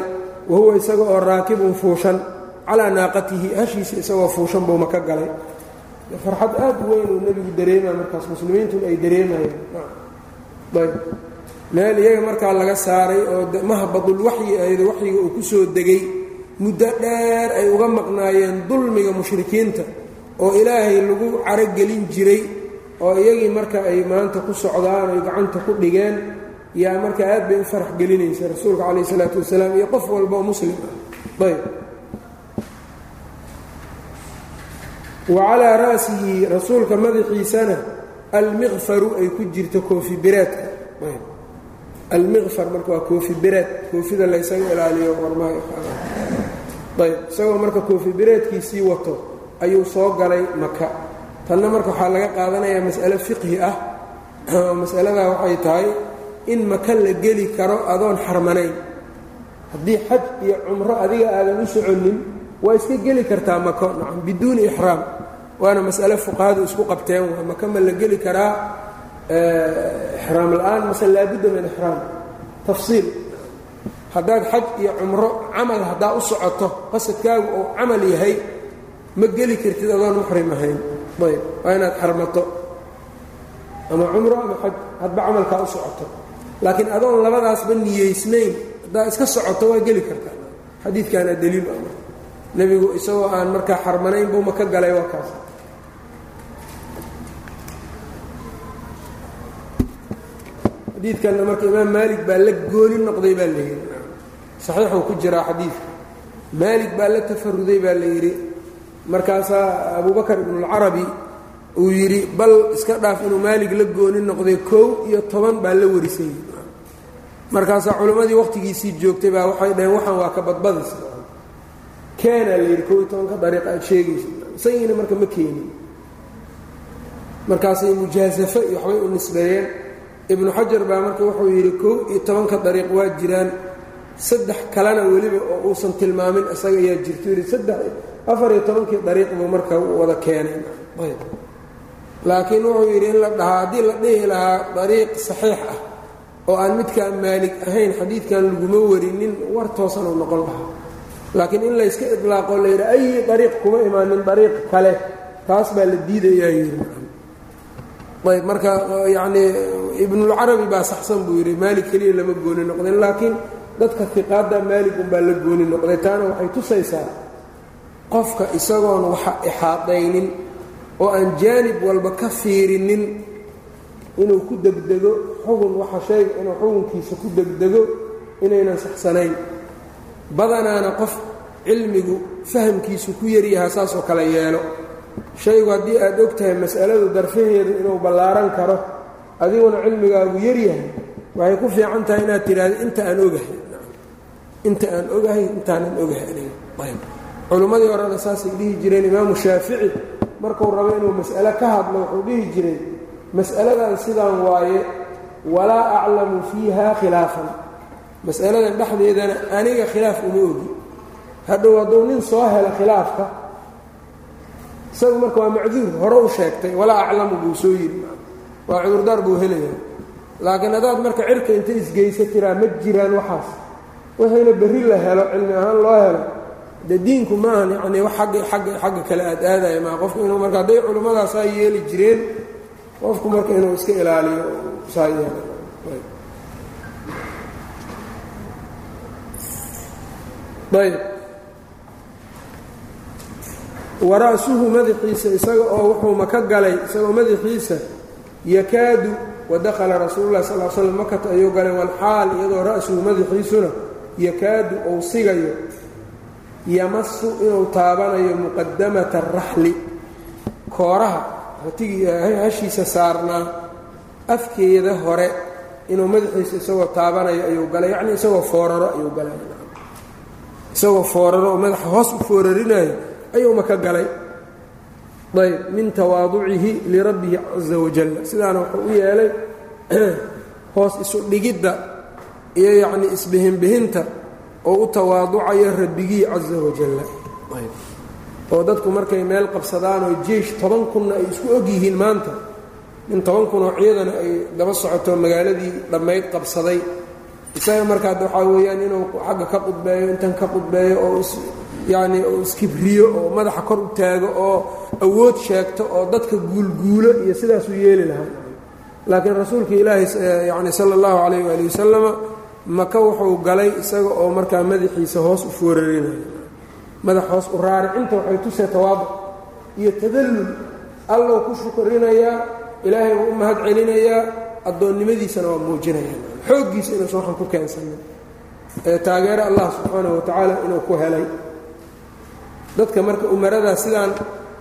wa huwa isaga oo raakibun fuushan calaa naaqatihi hashiisa isagoo fuushan buu maka galay. Farxad aad weyn uu nebigu dareemaya markaas muslimiintuna ay dareemayeen meel iyaga markaa laga saaray oo mahbadul waxyi ayda waxyiga uu ku soo degay. Muddo dheer ay uga maqnaayeen dulmiga mushrikiinta oo ilaahay lagu carogelin jiray oo iyagii marka ay maanta ku socdaan oy gacanta ku dhigeen yaa marka aad bay u farax gelinaysa rasuulka calayh isalaatu wasalaam iyo qof walba oo muslim ah. Ayb. Wa calaa ra'sihi rasuulka madaxiisana almiqfaru ay ku jirto koofi biraadka almiqfar marka waa koofi biraad koofida laysaga ilaaliyo warmaha ayb isagoo marka koofi biraadkiisii wato ayuu soo galay maka tanna marka waxaa laga qaadanayaa mas'alo fiqhi ah oo masaladaa waxay tahay in maka la geli karo adoon xarmanayn haddii xaj iyo cumro adiga aadan u soconin waa iska geli kartaa mako biduuni ixraam waana mas'ale fuqahadu isku qabteen waa maka ma la geli karaa ixraam la'aan mase laabudda min ixraam tafsiil haddaad xaj iyo cumro camal haddaa u socoto qasadkaagu uu camal yahay ma geli kartid adoon muxrim ahayn ayb waa inaad xarmato ama cumro ama xaj hadba camalkaa u socoto laakiin adoon labadaasba niyeysnayn haddaa iska socoto waa geli kartaa xadiidkaana daliil nebigu isagoo aan markaa xarmanayn buu maka galay waa kaas xadiidkanna marka imaam maalik baa la gooni noqday baa la yidhi. Saxiixuu ku jiraa xadiidka. Maalik baa la tafaruday baa la yidhi. Markaasaa abubakar ibnuulcarabi uu yidhi bal iska dhaaf inuu maalig la gooni noqday kow iyo toban baa la warisay. Markaasaa culimmadii wakhtigiisii joogtay baa waxay dhaheen waxaan waa ka badbadis keenaa la yidhi kow iyo tobanka dariiqa aad sheegaysa isagiina marka ma keenin. Markaasay mujaasafo iyo waxbay u nisbeeyeen ibnu xajar baa marka wuxuu yidhi kow iyo tobanka dariiq waa jiraan. Saddex kalena weliba oo uusan tilmaamin isaga ayaa jirto. Yidhi saddex afar iyo tobankii dariiq buu marka wada keenay. Laakiin wuxuu yidhi in la dhahaa haddii la dhihi lahaa dariiq saxiix ah oo aan midkaan maalig ahayn xadiidkan laguma warinin war toosan uu noqon lahaa. Laakiin in layska idlaaqo la yidhi ayi dariiq kuma imaanin dariiq kale. Taas baa la diidayaa yidhi ayb marka yacnii ibnulcarabi baa saxsan buu yidhi maalig keliya lama gooni noqdeen laakiin dadka iqaadda maalig unbaa la gooni noqday taana waxay tusaysaa qofka isagoon waxa ixaadaynin oo aan jaanib walba ka fiirinin inuu ku degdego xugun waxa shayga inuu xugunkiisa ku degdego inaynan saxsanayn. Badanaana qof cilmigu fahamkiisu ku yaryahaa saasoo kale yeelo shaygu haddii aad og tahay mas'aladu darfaheedu inuu ballaaran karo adiguna cilmigaagu yaryahay waxay ku fiican tahay inaad tidhaahdo inta aan ogahay. Inta aan ogahay intaanan ogahay aniga. Ayb culimmadii horena saasay dhihi jireen imaamu shaafici markuu rabo inuu mas'ale ka hadlo wuxuu dhihi jiray mas'aladan sidaan waaye walaa aclamu fiiha khilaafan. Mas'aladan dhexdeedana aniga khilaaf uma ogi. Hadhow hadduu nin soo helo khilaafka isagu marka waa macduur hore u sheegtay walaa aclamu buu soo yidhi. Waa cudurdaar buu helayaa. Laakiin haddaad marka cirka inta isgeysa tiraa ma jiraan waxaas. Wixiina berri la helo cilmi ahaan loo helo. De diinku maahan wax agga agga xagga kale aad aadaya maa qofku inuu marka hadday culimmadaasaa yeeli jireen qofku marka inuu iska ilaaliyo saa yeela ayb wara'suhu madaxiisa isaga oo wuxuu maka galay isagoo madaxiisa yakaadu wadakhala rasuululah sal slam makata ayuu galay walxaal iyadoo ra'suhu madaxiisuna yakaadu uu sigayo yamasu inuu taabanayo muqadamata araxli kooraha ratigii hashiisa saarnaa afkeeda hore inuu madaxiisa isagoo taabanayo ayuu galay yacnii isagoo fooraro ayuu galay. Isagoo fooraro oo madaxa hoos u foorarinayo ayuu maka galay. Ayb min tawaaducihi lirabbihi caza wajalla sidaana wuxuu u yeelay hoos isu dhigidda iyo yacnii isbihinbihinta oo u tawaaducayo rabbigii caza wajalla oo dadku markay meel qabsadaan oo jeish toban kunna ay isku og yihiin maanta in toban kun oo ciidana ay daba socoto magaaladii dhammayd qabsaday. Isaga markaa waxaa weeyaan inuu xagga ka qudbeeyo intan ka qudbeeyo oo yacni uu iskibriyo oo madaxa kor u taago oo awood sheegto oo dadka guulguulo iyo sidaasuu yeeli lahaa. Laakiin rasuulka ilaahi yacni sala allahu calayh waali wasalama maka wuxuu galay isaga oo markaa madaxiisa hoos u foorarinayo madax hoos u raaricinta waxay tusee tawaabuc iyo tadallul allow ku shukrinayaa ilaahay wuu u mahad celinayaa addoonnimadiisana waa muujinaya. Xooggiisa inuusan waxan ku keensanin ee taageero allah subxaanahu watacaala inuu ku helay dadka marka umaradaas sidaan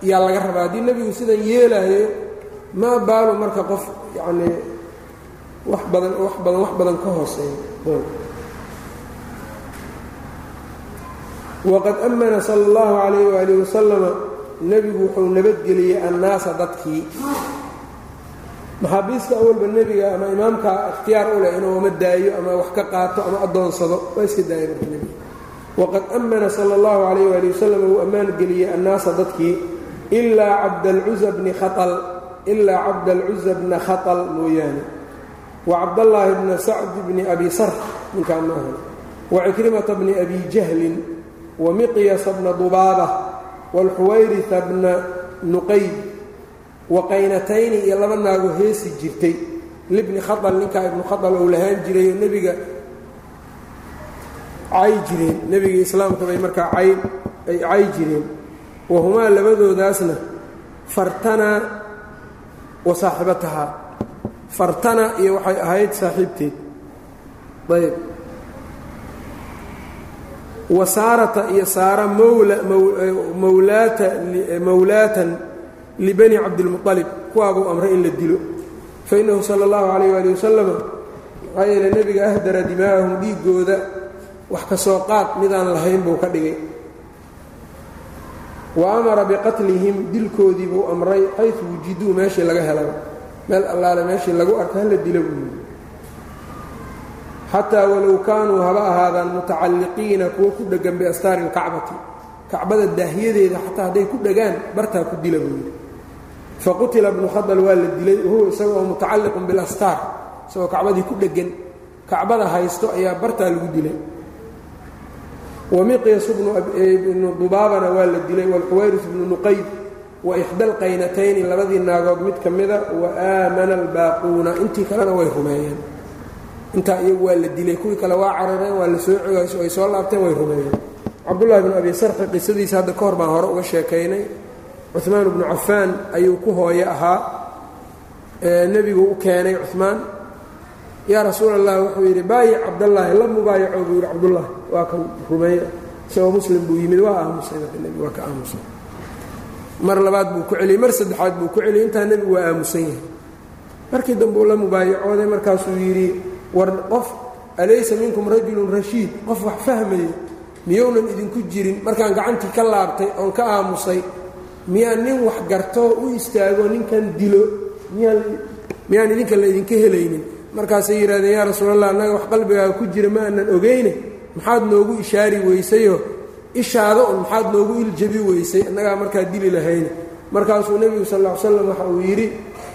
yaa laga rabaa. Haddii nebigu sidan yeelaayo maa baalu marka qof yacnii wax badan wax badan wax badan ka hooseeya waqad amana sala allahu calayh waalihi wasalama nebigu wuxuu nabadgeliyey annaasa dadkii. Maxaabiista awalba nebiga ama imaamka ikhtiyaar u leh inuu ama daayo ama wax ka qaato ama addoonsado waa iska daaya marka nebiga waqad amana sala allahu calayh waali wasalam wuu ammaan geliyey annaasa dadkii ilaa cabdalcuza bni khaal ilaa cabdalcuza bna khatal mooyaane wa cabdallaahi bna sacd bni abi sarx ninkaan ma wa cikrimata bni abi jahlin wa miqyasa bna dubaaba waalxuwayrita bna nuqayd wa qaynatayni iyo laba naago heesi jirtay libni khaal ninkaa ibnu khaal ou lahaan jirayoo nebiga cay jireen. Nebiga islaamka bay markaa cay ay cay jireen. Wahumaa labadoodaasna fartana wa saaxibatahaa. Fartana iyo waxay ahayd saaxiibteed. Ayb. Wa saarata iyo saara mawlaata mawlaatan libani cabdilmualib kuwaabuu amray in la dilo. Fa innahu sala allahu calayh waali wasalama maxaa yeele nebiga ahdara dimaa'ahum dhiiggooda wax ka soo qaad midaan lahayn buu ka dhigay. Wa amara biqatlihim dilkoodii buu amray xaysu wujiduu meeshii laga helaba meel allaale meeshii lagu arka hala dila buu yidhi. Xataa walow kaanuu haba ahaadaan mutacalliqiina kuwo ku dheggan biastaari ilkacbati kacbada daahyadeeda xataa hadday ku dhegaan bartaa ku dila buu yidhi. Faqutila bnu khadal waa la dilay huwa isaga oo mutacalliqun bilastaar isagoo kacbadii ku dheggan kacbada haysto ayaa bartaa lagu dilay wamiqyas bnu dubaabana waa la dilay waalxuwayris bnu nuqayd wa ixda alqaynatayni labadii naagood mid ka mida wa aamana albaaquuna intii kalena way rumeeyeen intaa iyagu waa la dilay kuwii kale waa carareen waa la soo cogayso ay soo laabteen way rumeeyeen cabdullahi bnu abi sarxi qisadiisa hadda ka hor baan hore uga sheekaynay cumaan bnu cafaan ayuu ku hooye ahaa nebigu u keenay cumaan yaa rasuul allah wuxuu yidhi baayic cabdallaahi la mubaayaco buu yidhi cabdullaahi waa kan rumeeya. Isagoo muslim buu yimid waa aamusay. Marka nebigu waa ka aamusay. Mar labaad buu ku celiyey mar saddexaad buu ku celiyey intaa nebigu waa aamusan yahay. Markii dambe la mubaayacooday markaasuu yidhi war qof alaysa minkum rajulun rashiid qof wax fahmaya miyounan idinku jirin markaan gacantii ka laabtay oon ka aamusay miyaa nin wax gartoo u istaago ninkan dilo miyaan idinka la idinka helaynin markaasay yidhahdeen yaa rasuulallah annaga wax qalbigaaga ku jira ma aanan ogeyne? Maxaad noogu ishaari weysayoo? Ishaada un maxaad noogu iljabi weysay? Annagaa markaa dili lahayne markaasuu nebigu sal ll slam waxa uu yidhi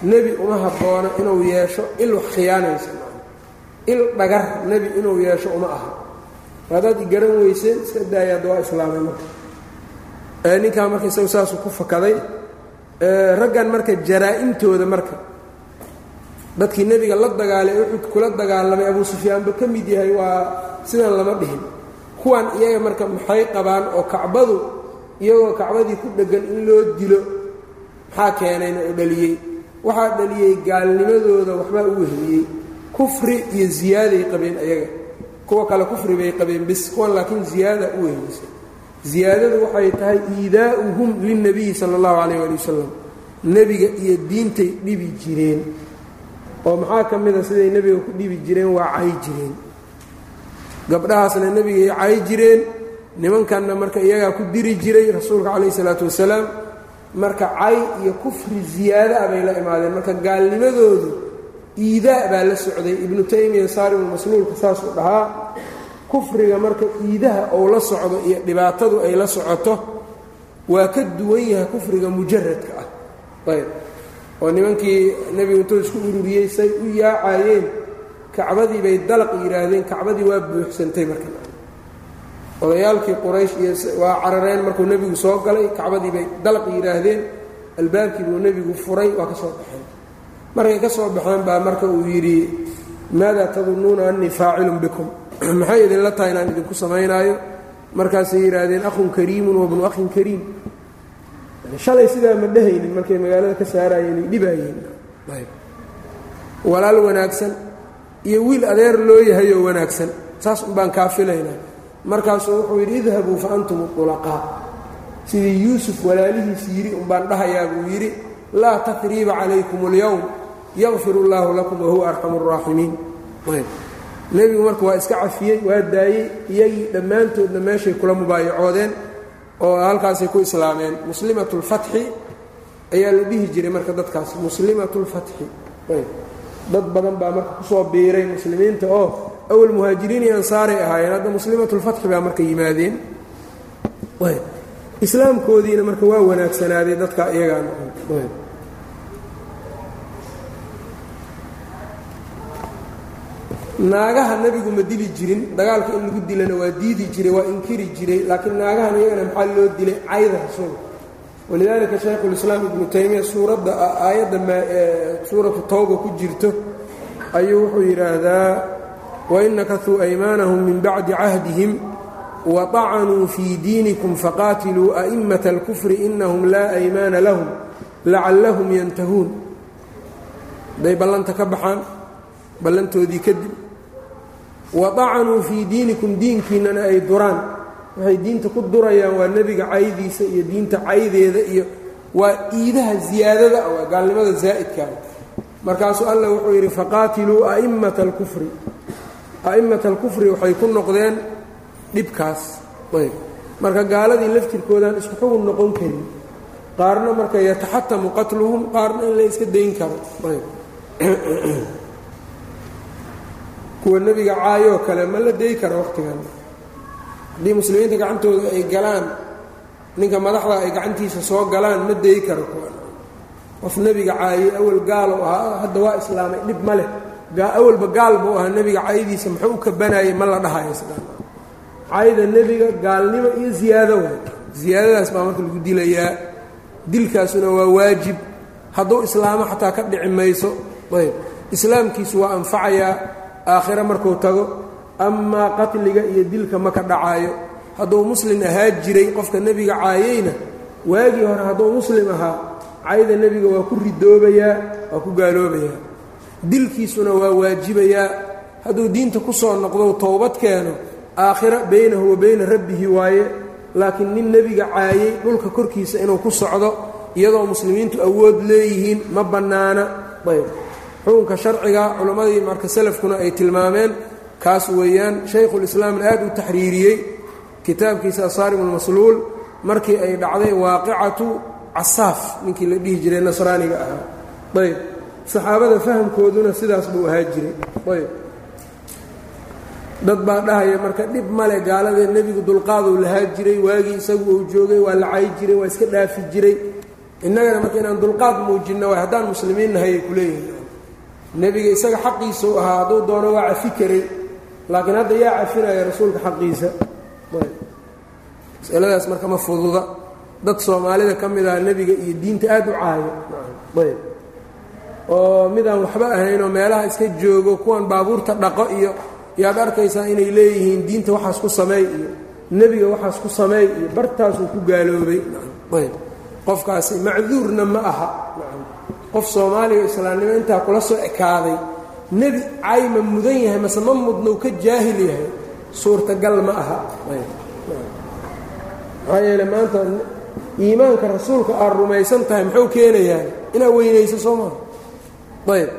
nebi uma habboona inuu yeesho il wax khiyaanaysa. Il dhagar nebi inuu yeesho uma aha. Haddaad i garan weyseen iska daayaad waa islaamay marka. Ninkaa marka isagu saasuu ku fakaday. Raggan marka jaraa-imtooda marka dadkii nebiga la dagaalay uxud kula dagaalamay abuu sufyaanba ka mid yahay waa sidan lama dhihin. Kuwan iyaga marka maxay qabaan oo kacbadu iyagoo kacbadii ku dheggan in loo dilo maxaa keenayna oo dhaliyey waxaa dhaliyey gaalnimadooda waxbaa u wehliyey kufri iyo ziyaaday qabeen ayaga. Kuwa kale kufri bay qabeen bis kuwan laakiin ziyaada u wehlisay ziyaadadu waxay tahay iidaa'uhum lilnabiyi sala allahu calayh ali wasalam nebiga iyo diintay dhibi jireen oo maxaa ka mida siday nebiga ku dhibi jireen waa cay jireen. Gabdhahaasna nebigay cay jireen nimankanna marka iyagaa ku diri jiray rasuulka calayh isalaatu wasalaam marka cay iyo kufri ziyaada ah bay la imaadeen. Marka gaalnimadoodu iidaa baa la socday. Ibnu taymiya saarimulmasluulka saasuu dhahaa kufriga marka iidaha ou la socdo iyo dhibaatadu ay la socoto waa ka duwan yahay kufriga mujaradka ah. Ayb oo nimankii nebigu intuu isku ururiyey say u yaacayeen kacbadii bay dalaq yidhaahdeen kacbadii waa buuxsantay marka odayaalkii quraysh iyo waa carareen markuu nebigu soo galay kacbadii bay dalaq yidhaahdeen albaabkii buu nebigu furay waa ka soo baxeen. Markay ka soo baxeen baa marka uu yidhi maadaa tadunnuuna annii faacilun bikum? Maxay idinla tahay inaan idinku samaynaayo markaasay yidhaahdeen akhun kariimun wabnu akhin kariim shalay sidaa ma dhehaynin markay magaalada ka saaraayeen ay dhibaayeen walaal wanaagsan iyo wiil adeer loo yahayoo wanaagsan saas unbaan kaa filaynaa markaasuu wuxuu yidhi idhabuu fa antum ulaqaa sidii yuusuf walaalihiis yidhi unbaan dhahayaa buu yidhi laa takriiba calaykum اlyowm yakfir اllaahu lakum wahuwa arxamu الraaximiin nebigu marka waa iska cafiyey waa daayey iyagii dhammaantoodna meeshay kula mubaayacoodeen oo halkaasay ku islaameen muslimat اlfatxi ayaa la dhihi jiray marka dadkaas muslimat اlfatxi dad badan baa marka kusoo biiray muslimiinta oo awal muhaajiriin iyo ansaaray ahaayeen hadda muslimat اlfatxi baa marka yimaadeen islaamkoodiina marka waa wanaagsanaaday dadka iyagaan naagaha nebigu ma dili jirin dagaalka in lagu dilana waa diidi jiray waa inkiri jiray laakiin naagahan iyagana maxaa loo dilay? Cayda rasuulka walidaalika shaykhulislaam ibnu taymiya suuradda aayadda suuratu tawba ku jirto ayuu wuxuu yidhaahdaa wain nakasuu aymaanahum min bacdi cahdihim waطacanuu fii diinikum faqaatiluu a'immata alkufri inahum laa aymaana lahum lacallahum yantahuun. Hadday ballanta ka baxaan ballantoodii kadib waطacanuu fii diinikum diinkiinnana ay duraan. Waxay diinta ku durayaan waa nebiga caydiisa iyo diinta caydeeda iyo waa iidaha ziyaadada waa gaalnimada zaa'idkaa markaasuu allah wuxuu yidhi faqaatiluu a'immata alkufri a'immata alkufri waxay ku noqdeen dhibkaas. Ayb. Marka gaaladii laftirkoodaan isku xugun noqon karin qaarna marka yataxatamu qatluhum qaarna in la iska dayn karo. Ayb kuwa nebiga caayoo kale ma la day karo wakhtigan haddii muslimiinta gacantooda ay galaan ninka madaxda ay gacantiisa soo galaan ma day karo qof nebiga caayey awal gaalo ahaa hadda waa islaamay dhib ma leh. Awalba gaal buu ahaa nebiga caayadiisa muxuu u kabanayay ma la dhahayo caayda nebiga gaalnimo iyo ziyaado waay ziyaadadaas baa marka lagu dilayaa. Dilkaasuna waa waajib. Hadduu islaamo xataa ka dhici mayso ayb. Islaamkiisu waa anfacayaa aakhire markuu tago amaa qatliga iyo dilka ma ka dhacaayo. Hadduu muslim ahaa jiray qofka nebiga caayeyna waagii hore hadduu muslim ahaa cayda nebiga waa ku ridoobayaa waa ku gaaloobayaa dilkiisuna waa waajibayaa. Hadduu diinta ku soo noqdo towbad keeno aakhira baynahu wa bayna rabbihi waaye. Laakiin nin nebiga caayey dhulka korkiisa inuu ku socdo iyadoo muslimiintu awood leeyihiin ma bannaana. Ayb xukunka sharciga culammadii marka salafkuna ay tilmaameen kaas weeyaan shaykhulislaamna aad u taxriiriyey kitaabkiisa asaarim ulmasluul markii ay dhacday waaqicatu casaaf ninkii la dhihi jiray nasraaniga ahaa ayb saxaabada fahamkooduna sidaas buu ahaa jiray. Ayb. Dad baa dhahaya marka dhib male gaaladee nebigu dulqaaduu lahaa jiray waagii isagu uu joogay waa la cay jiray waa iska dhaafi jiray. Innagana marka inaan dulqaad muujinna waay haddaan muslimiin nahay ay ku leeyihiin nebiga isaga xaqiisuu ahaa hadduu doono waa cafi karay. Laakiin hadda yaa cafinaya rasuulka xaqiisa. Masaladaas marka ma fududa. Dad soomaalida ka mid aha nebiga iyo diinta aad u caayo. Ayb. Oo midaan waxba ahaynoo meelaha iska joogo kuwan baabuurta dhaqo iyo yaad arkaysaa inay leeyihiin diinta waxaas ku sameey iyo nebiga waxaas ku sameey iyo bartaasuu ku gaaloobay. Ayb. Qofkaasi macduurna ma aha qof soomaaliya islaamnimo intaa kula soo ekaaday nebi cayma mudan yahay mase ma mudnou ka jaahil yahay suurtagal ma aha. Maxaa yeele maanta iimaanka rasuulka aad rumaysan tahay muxuu keenayaa inaad weynayso soo maa ayb.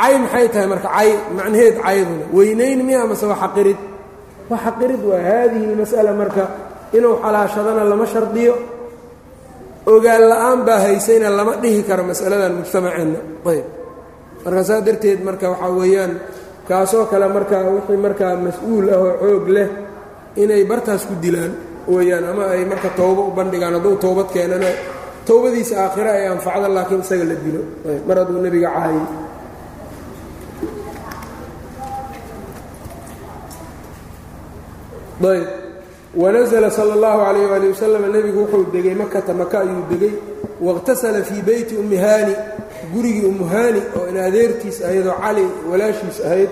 Cay maxay tahay marka cay macnaheed cayduna weynayn miya mase waa xaqirid? Waa xaqirid waa haadihi اlmas'ala marka inuu xalaashadana lama shardiyo ogaan la'aan baa haysayna lama dhihi karo masaladan mujtamaceenna ayb. Marka saa darteed marka waxaa weeyaan kaasoo kale marka wixii markaa mas'uul ah oo xoog leh inay bartaas ku dilaan weyaan ama ay marka towbo u bandhigaan hadduu towbad keenana towbadiisa aakhira ay anfacda laakiin isaga la dilo. Mar hadduu nebiga cahayo ayb wanasla sala اllahu calayh waali wasalam nebigu wuxuu degay makata maka ayuu degay waاqtasala fii beyti ummi haani gurigii ummu haani oo in adeertiis ahayd oo cali walaashiis ahayd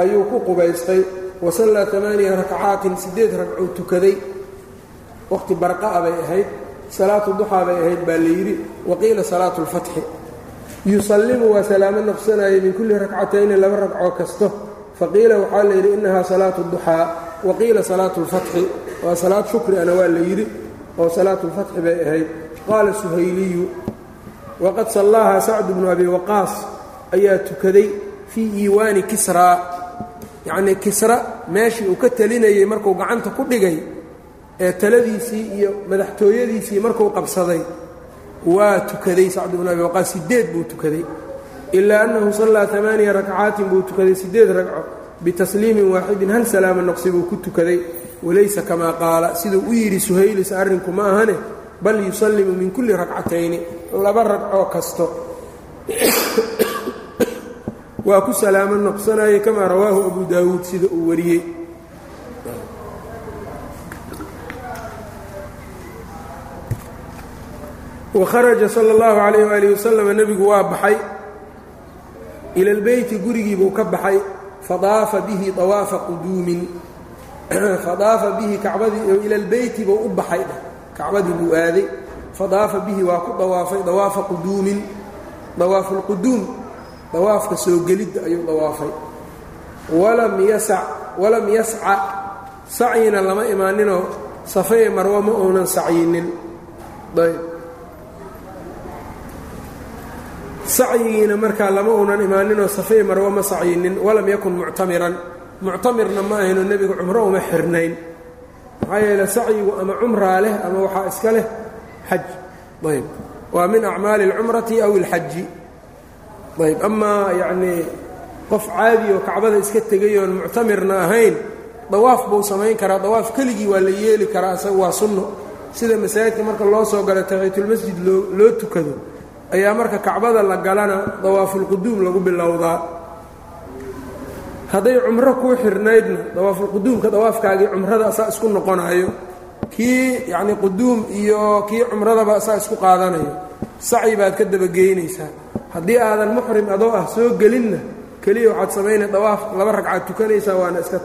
ayuu ku qubaystay wasallaa amaaniya rakcaatin siddeed ragcuu tukaday waqhti barqa'a bay ahayd salaatu duxaa bay ahayd baa la yidhi waqiila salaatu اlfatxi yusallimu waa salaamo noqsanayay min kulli rakcatayni laba ragcoo kasto faqiila waxaa la yidhi innahaa salaatu duxaa waqiila salaatu اlfatxi waa salaad shukri ana waa la yidhi oo salaatu اlfatxi bay ahayd. Qaala suhayliyu waqad sallaaha sacdu bnu abi waqaas ayaa tukaday fii iiwaani kisraa yacnii kisra meeshii uu ka telinayey markuu gacanta ku dhigay ee taladiisii iyo madaxtooyadiisii markuu qabsaday waa tukaday sacdu bnu abi waqaas siddeed buu tukaday. Ilaa annahu sallaa amaaniya rakcaatin buu tukaday siddeed ragco bitasliimin waaxidin hal salaama noqsi buu ku tukaday walaysa kamaa qaala siduu u yidhi suhaylis arrinku ma ahane bal yusallimu min kulli rakcatayni laba ragcoo kasto waa ku salaamo noqsanaya kamaa rawaahu abu daawuud sida uu wariyey wakharaja sala اllahu calayh waali wasalam nebigu waa baxay ila lbeyti gurigii buu ka baxay fadaafa bihi awaafa quduumin fadaafa bihi kacbadii ila lbeyti buu u baxay kacbadii buu aaday fadaafa bihi waa ku dawaafay dawaafa quduumin dawaafu lquduum dawaafka soo gelidda ayuu dawaafay walam yasca sacyina lama imaaninoo safee marwo ma uunan sacyinin ayb sacyigiina markaa lama uunan imaaninoo safee marwo ma sacyinin walam yakun muctamiran. Muctamirna ma ahayno nebigu cumro uma xirnayn. Maxaa yeele sacyigu ama cumraa leh ama waxaa iska leh xaj. Ayb. Waa min acmaali اlcumrati aw اlxaji ayb. Amaa yacnii qof caadi oo kacbada iska tegay oon muctamirna ahayn dawaaf buu samayn karaa dawaaf keligii waa la yeeli karaa isaga waa sunno. Sida masaajidka marka loo soo galo taxiitulmasjid loo loo tukado ayaa marka kacbada la galana dawaafulquduum lagu bilowdaa. Hadday cumro kuu xirnaydna dawaafulquduumka dawaafkaagii cumrada asaa isku noqonayo kii yacnii quduum iyo kii cumradaba asaa isku qaadanayo. Sacyi baad ka dabageynaysaa haddii aadan muxrim adoo ah soo gelinna keliya waxaad samaynay dawaaf laba ragcaad tukanaysaa waana iska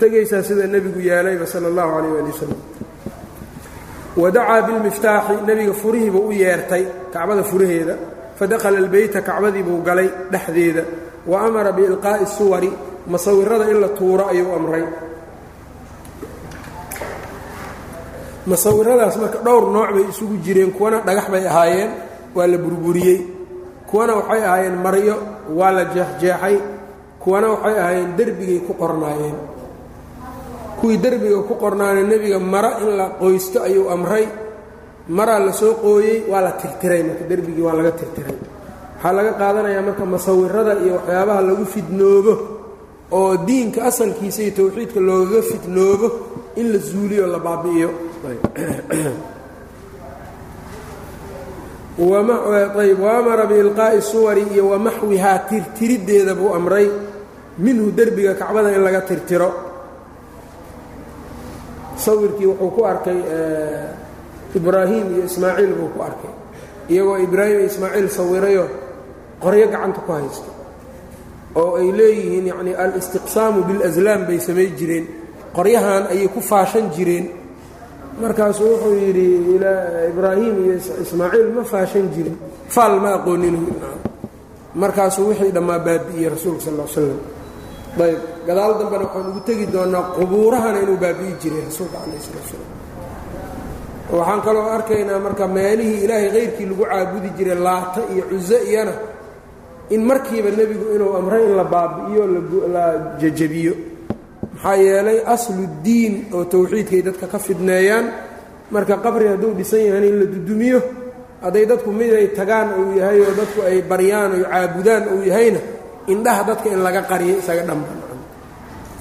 tegaysaa sida nebigu yeelayba sala allahu calayh waali wasalam wadacaa bilmiftaaxi nebiga furihiibuu u yeertay kacbada furaheeda fadakhala albeyta kacbadiibuu galay dhexdeeda wa amara biilqaa'i suwari masawirada in la tuuro ayuu amray masawiradaas marka dhowr nooc bay isugu jireen kuwana dhagax bay ahaayeen waa la burburiyey kuwana waxay ahaayeen maryo waa la jeexjeexay kuwana waxay ahaayeen derbigay ku qornaayeen kuwii derbiga ku qornaana nebiga mara in la qoysto ayuu amray. Maraa la soo qooyey waa la tirtiray marka derbigii waa laga tirtiray. Waxaa laga qaadanayaa marka masawirada iyo waxyaabaha lagu fidnoobo oo diinka asalkiisa iyo towxiidka loogaga fidnoobo in la zuuliyo la baabi'iyo. Ayb waamara biilqaa'i suwari iyo wamaxwihaa tirtiriddeeda buu amray. Minhu derbiga kacbada in laga tirtiro sawirkii wuxuu ku arkay ibraahim iyo ismaaciil buu ku arkay. Iyagoo ibraahim iyo ismaaciil sawirayo qoryo gacanta ku haysto oo ay leeyihiin yacnii alistiqsaamu bilaslaam bay samay jireen. Qoryahan ayay ku faashan jireen. Markaasuu wuxuu yidhi ibraahim iyo ismaaciil ma faashan jirin. Faal ma aqoonin markaasuu wixii dhammaa baabi'iyey rasuulka sal l slam ayb gadaal dambena waxaan ugu tegi doonaa qubuurahana inuu baabi'i jiray rasuulka calayh sala slam waxaan kaloo arkaynaa marka meelihii ilaahay kayrkii lagu caabudi jiray laata iyo cuso iyana in markiiba nebigu inuu amray in la baabi'iyo la jajabiyo maxaa yeelay asludiin oo towxiidkay dadka ka fidneeyaan. Marka qabri hadduu dhisan yahan in la dudumiyo hadday dadku miday tagaan uu yahay oo dadku ay baryaan oo caabudaan uu yahayna indhaha dadka in laga qariyo isaga dhanban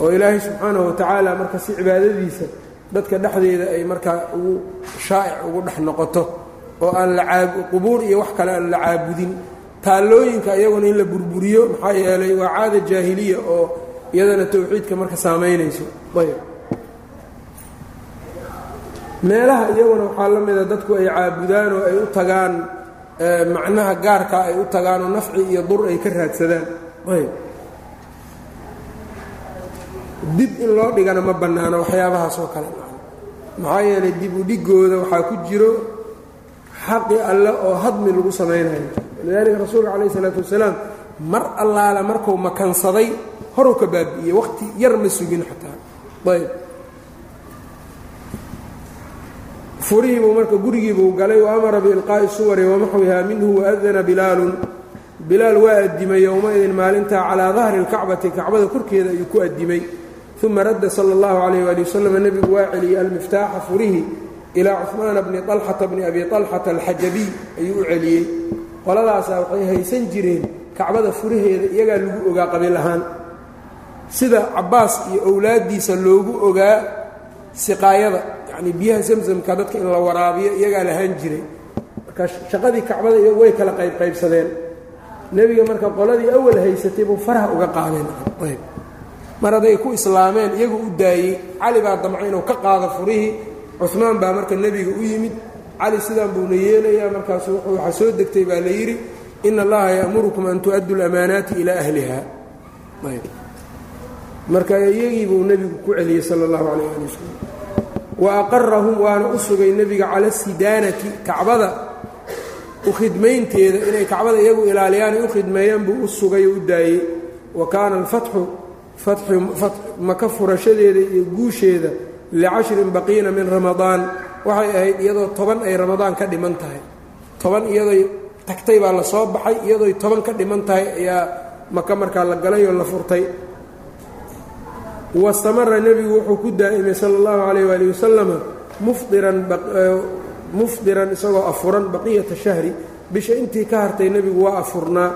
oo ilaahay subxaanahu watacaala marka si cibaadadiisa dadka dhexdeeda ay markaa ugu shaa'ic ugu dhex noqoto oo aan la qubuur iyo wax kale aan la caabudin taallooyinka iyaguna in la burburiyo maxaa yeelay waa caada jaahiliya oo iyadana towxiidka marka saamaynayso ayb. Meelaha iyaguna waxaa la mida dadku ay caabudaan oo ay u tagaan macnaha gaarka ay u tagaan oo nafci iyo dur ay ka raadsadaan dib in loo dhigana ma bannaano waxyaabahaas oo kale. Maxaa yeelay dib u dhigooda waxaa ku jiro xaqi alle oo hadmi lagu samaynayo. Walidaalika rasuulka calayh isalaatu wasalaam mar allaala markuu makansaday horuu ka baabi'iyey waqti yar ma sugin xataa. Ayb furihiibuu marka gurigiibuu galay amara biilqaa'i suwari wamaxwihaa minhu waadana bilaalun bilaal waa addimay yowmaidin maalintaa calaa dahri اlkacbati kacbada korkeeda ayuu ku addimay uma radda sala اllahu calayh waali wasalam nebigu waa celiyey almiftaaxa furihi ilaa cuhmaana bni طalxata bni abi طalxata alxajabiy ayuu u celiyey qoladaasaa waxay haysan jireen kacbada furaheeda iyagaa lagu ogaa qabiil ahaan sida cabbaas iyo owlaaddiisa loogu ogaa siqaayada yacnii biyaha samsamka dadka in la waraabiyo iyagaa lahaan jiray marka shaqadii kacbada way kala qaybqaybsadeen nebiga marka qoladii awal haysatay buu faraha uga qaadeen. Ayb. Mar hadday ku islaameen iyagu u daayey. Cali baa damcay inuu ka qaado furihii cumaan baa marka nebiga u yimid. Cali sidaan buuna yeelayaa markaasu waxaa soo degtay baa la yidhi ina allaha ya'murukum an tu'addu lamaanaati ilaa ahliha. Ayb. Marka iyagii buu nebigu ku celiyey sala allahu calayh ali wasalam wa aqarahum waana u sugay nebiga cala sidaanati kacbada u khidmaynteeda inay kacbada iyagu ilaaliyaan ay u khidmeeyaan buu u sugay oo u daayey. Wa kaana alfatxu maka furashadeeda iyo guusheeda licashrin baqiina min ramadaan. Waxay ahayd iyadoo toban ay ramadaan ka dhiman tahay. Toban iyadoy tagtay baa la soo baxay iyadoy toban ka dhiman tahay ayaa maka markaa la galay oo la furtay. Wastamara nebigu wuxuu ku daa'imay sala allahu calayh waali wasalama mufdiran isagoo afuran baqiyata shahri. Bisha intii ka hartay nebigu waa afurnaa.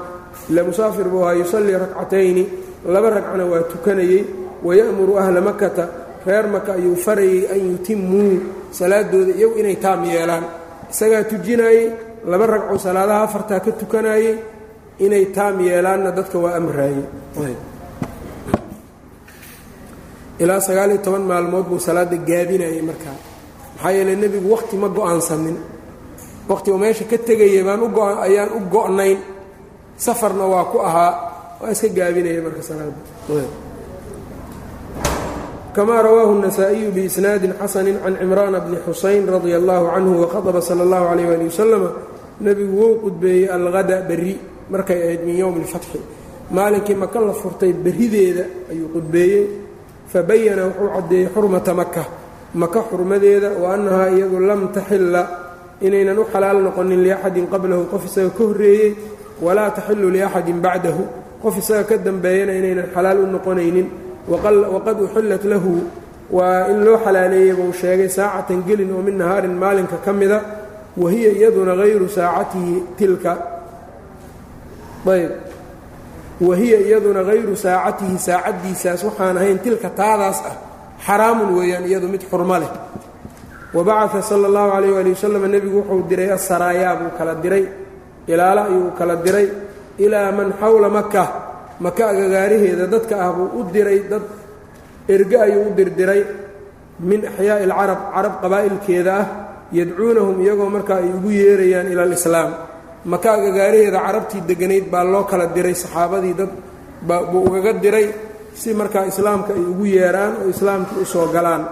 Ila musaafir buu ahaa yusallii rakcatayni. Laba ragcna waa tukanayey. Waya'muru ahla makata reer maka ayuu farayey an yutimuu salaadooda iyagu inay taam yeelaan. Isagaa tujinaayey laba ragcoo salaadaha afartaa ka tukanaayey inay taam yeelaanna dadka waa amraayey. Ilaa sagaaliyo toban maalmood buu salaada gaabinayay markaa maxaa yeele nebigu wakhti ma go-aansanin wakhti uu meesha ka tegaya baan u ayaan u go'nayn safarna waa ku ahaa waa iska gaabinaya marka salaada kama rawaahu النasaaئiyu biisnaadi xasani can cimraana bni xusayn radia allahu canhu waqadba salى اllahu عalيyh ali wasalama nebigu wou qudbeeyey alhada berri markay ahayd min yowmi اlfatxi maalinkii maka la furtay berrideeda ayuu qudbeeyey fabayana wuxuu caddeeyey xurmata maka maka xurmadeeda wa annahaa iyadu lam taxila inaynan u xalaal noqonin liaxadin qablahu qof isaga ka horreeyey walaa taxilu liaxadin bacdahu qof isaga ka dambeeyana inaynan xalaal u noqonaynin. Waqad uxillat lahu waa in loo xalaaleeyey buu sheegay saacatan gelin oo min nahaarin maalinka ka mida wa hiya iyaduna hayru saacatihi tilka. Ayb. Wa hiya iyaduna hayru saacatihi saacaddiisaas waxaan ahayn tilka taadaas ah xaraamun weeyaan iyadu mid xurmo leh. Wa bacaa sala allahu calayh ali wasalam nebigu wuxuu diray asaraayaa buu kala diray ilaalo ayuu kala diray ilaa man xawla maka maka agagaaraheeda dadka ah buu u diray dad erge ayuu u dirdiray min axyaa'i alcarab carab qabaa'ilkeeda ah yadcuunahum iyagoo markaa ay ugu yeerayaan ila alislaam maka agagaaraheeda carabtii degganayd baa loo kala diray saxaabadii dad buu ugaga diray si markaa islaamka ay ugu yeeraan oo islaamkii u soo galaan.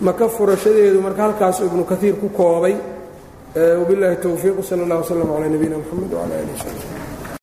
Maka furashadeedu marka halkaasu ibnu kaiir ku koobay wabiاllahi towfiiq sal اllah wslm calaa nabiyina mxamed wcala alih wsab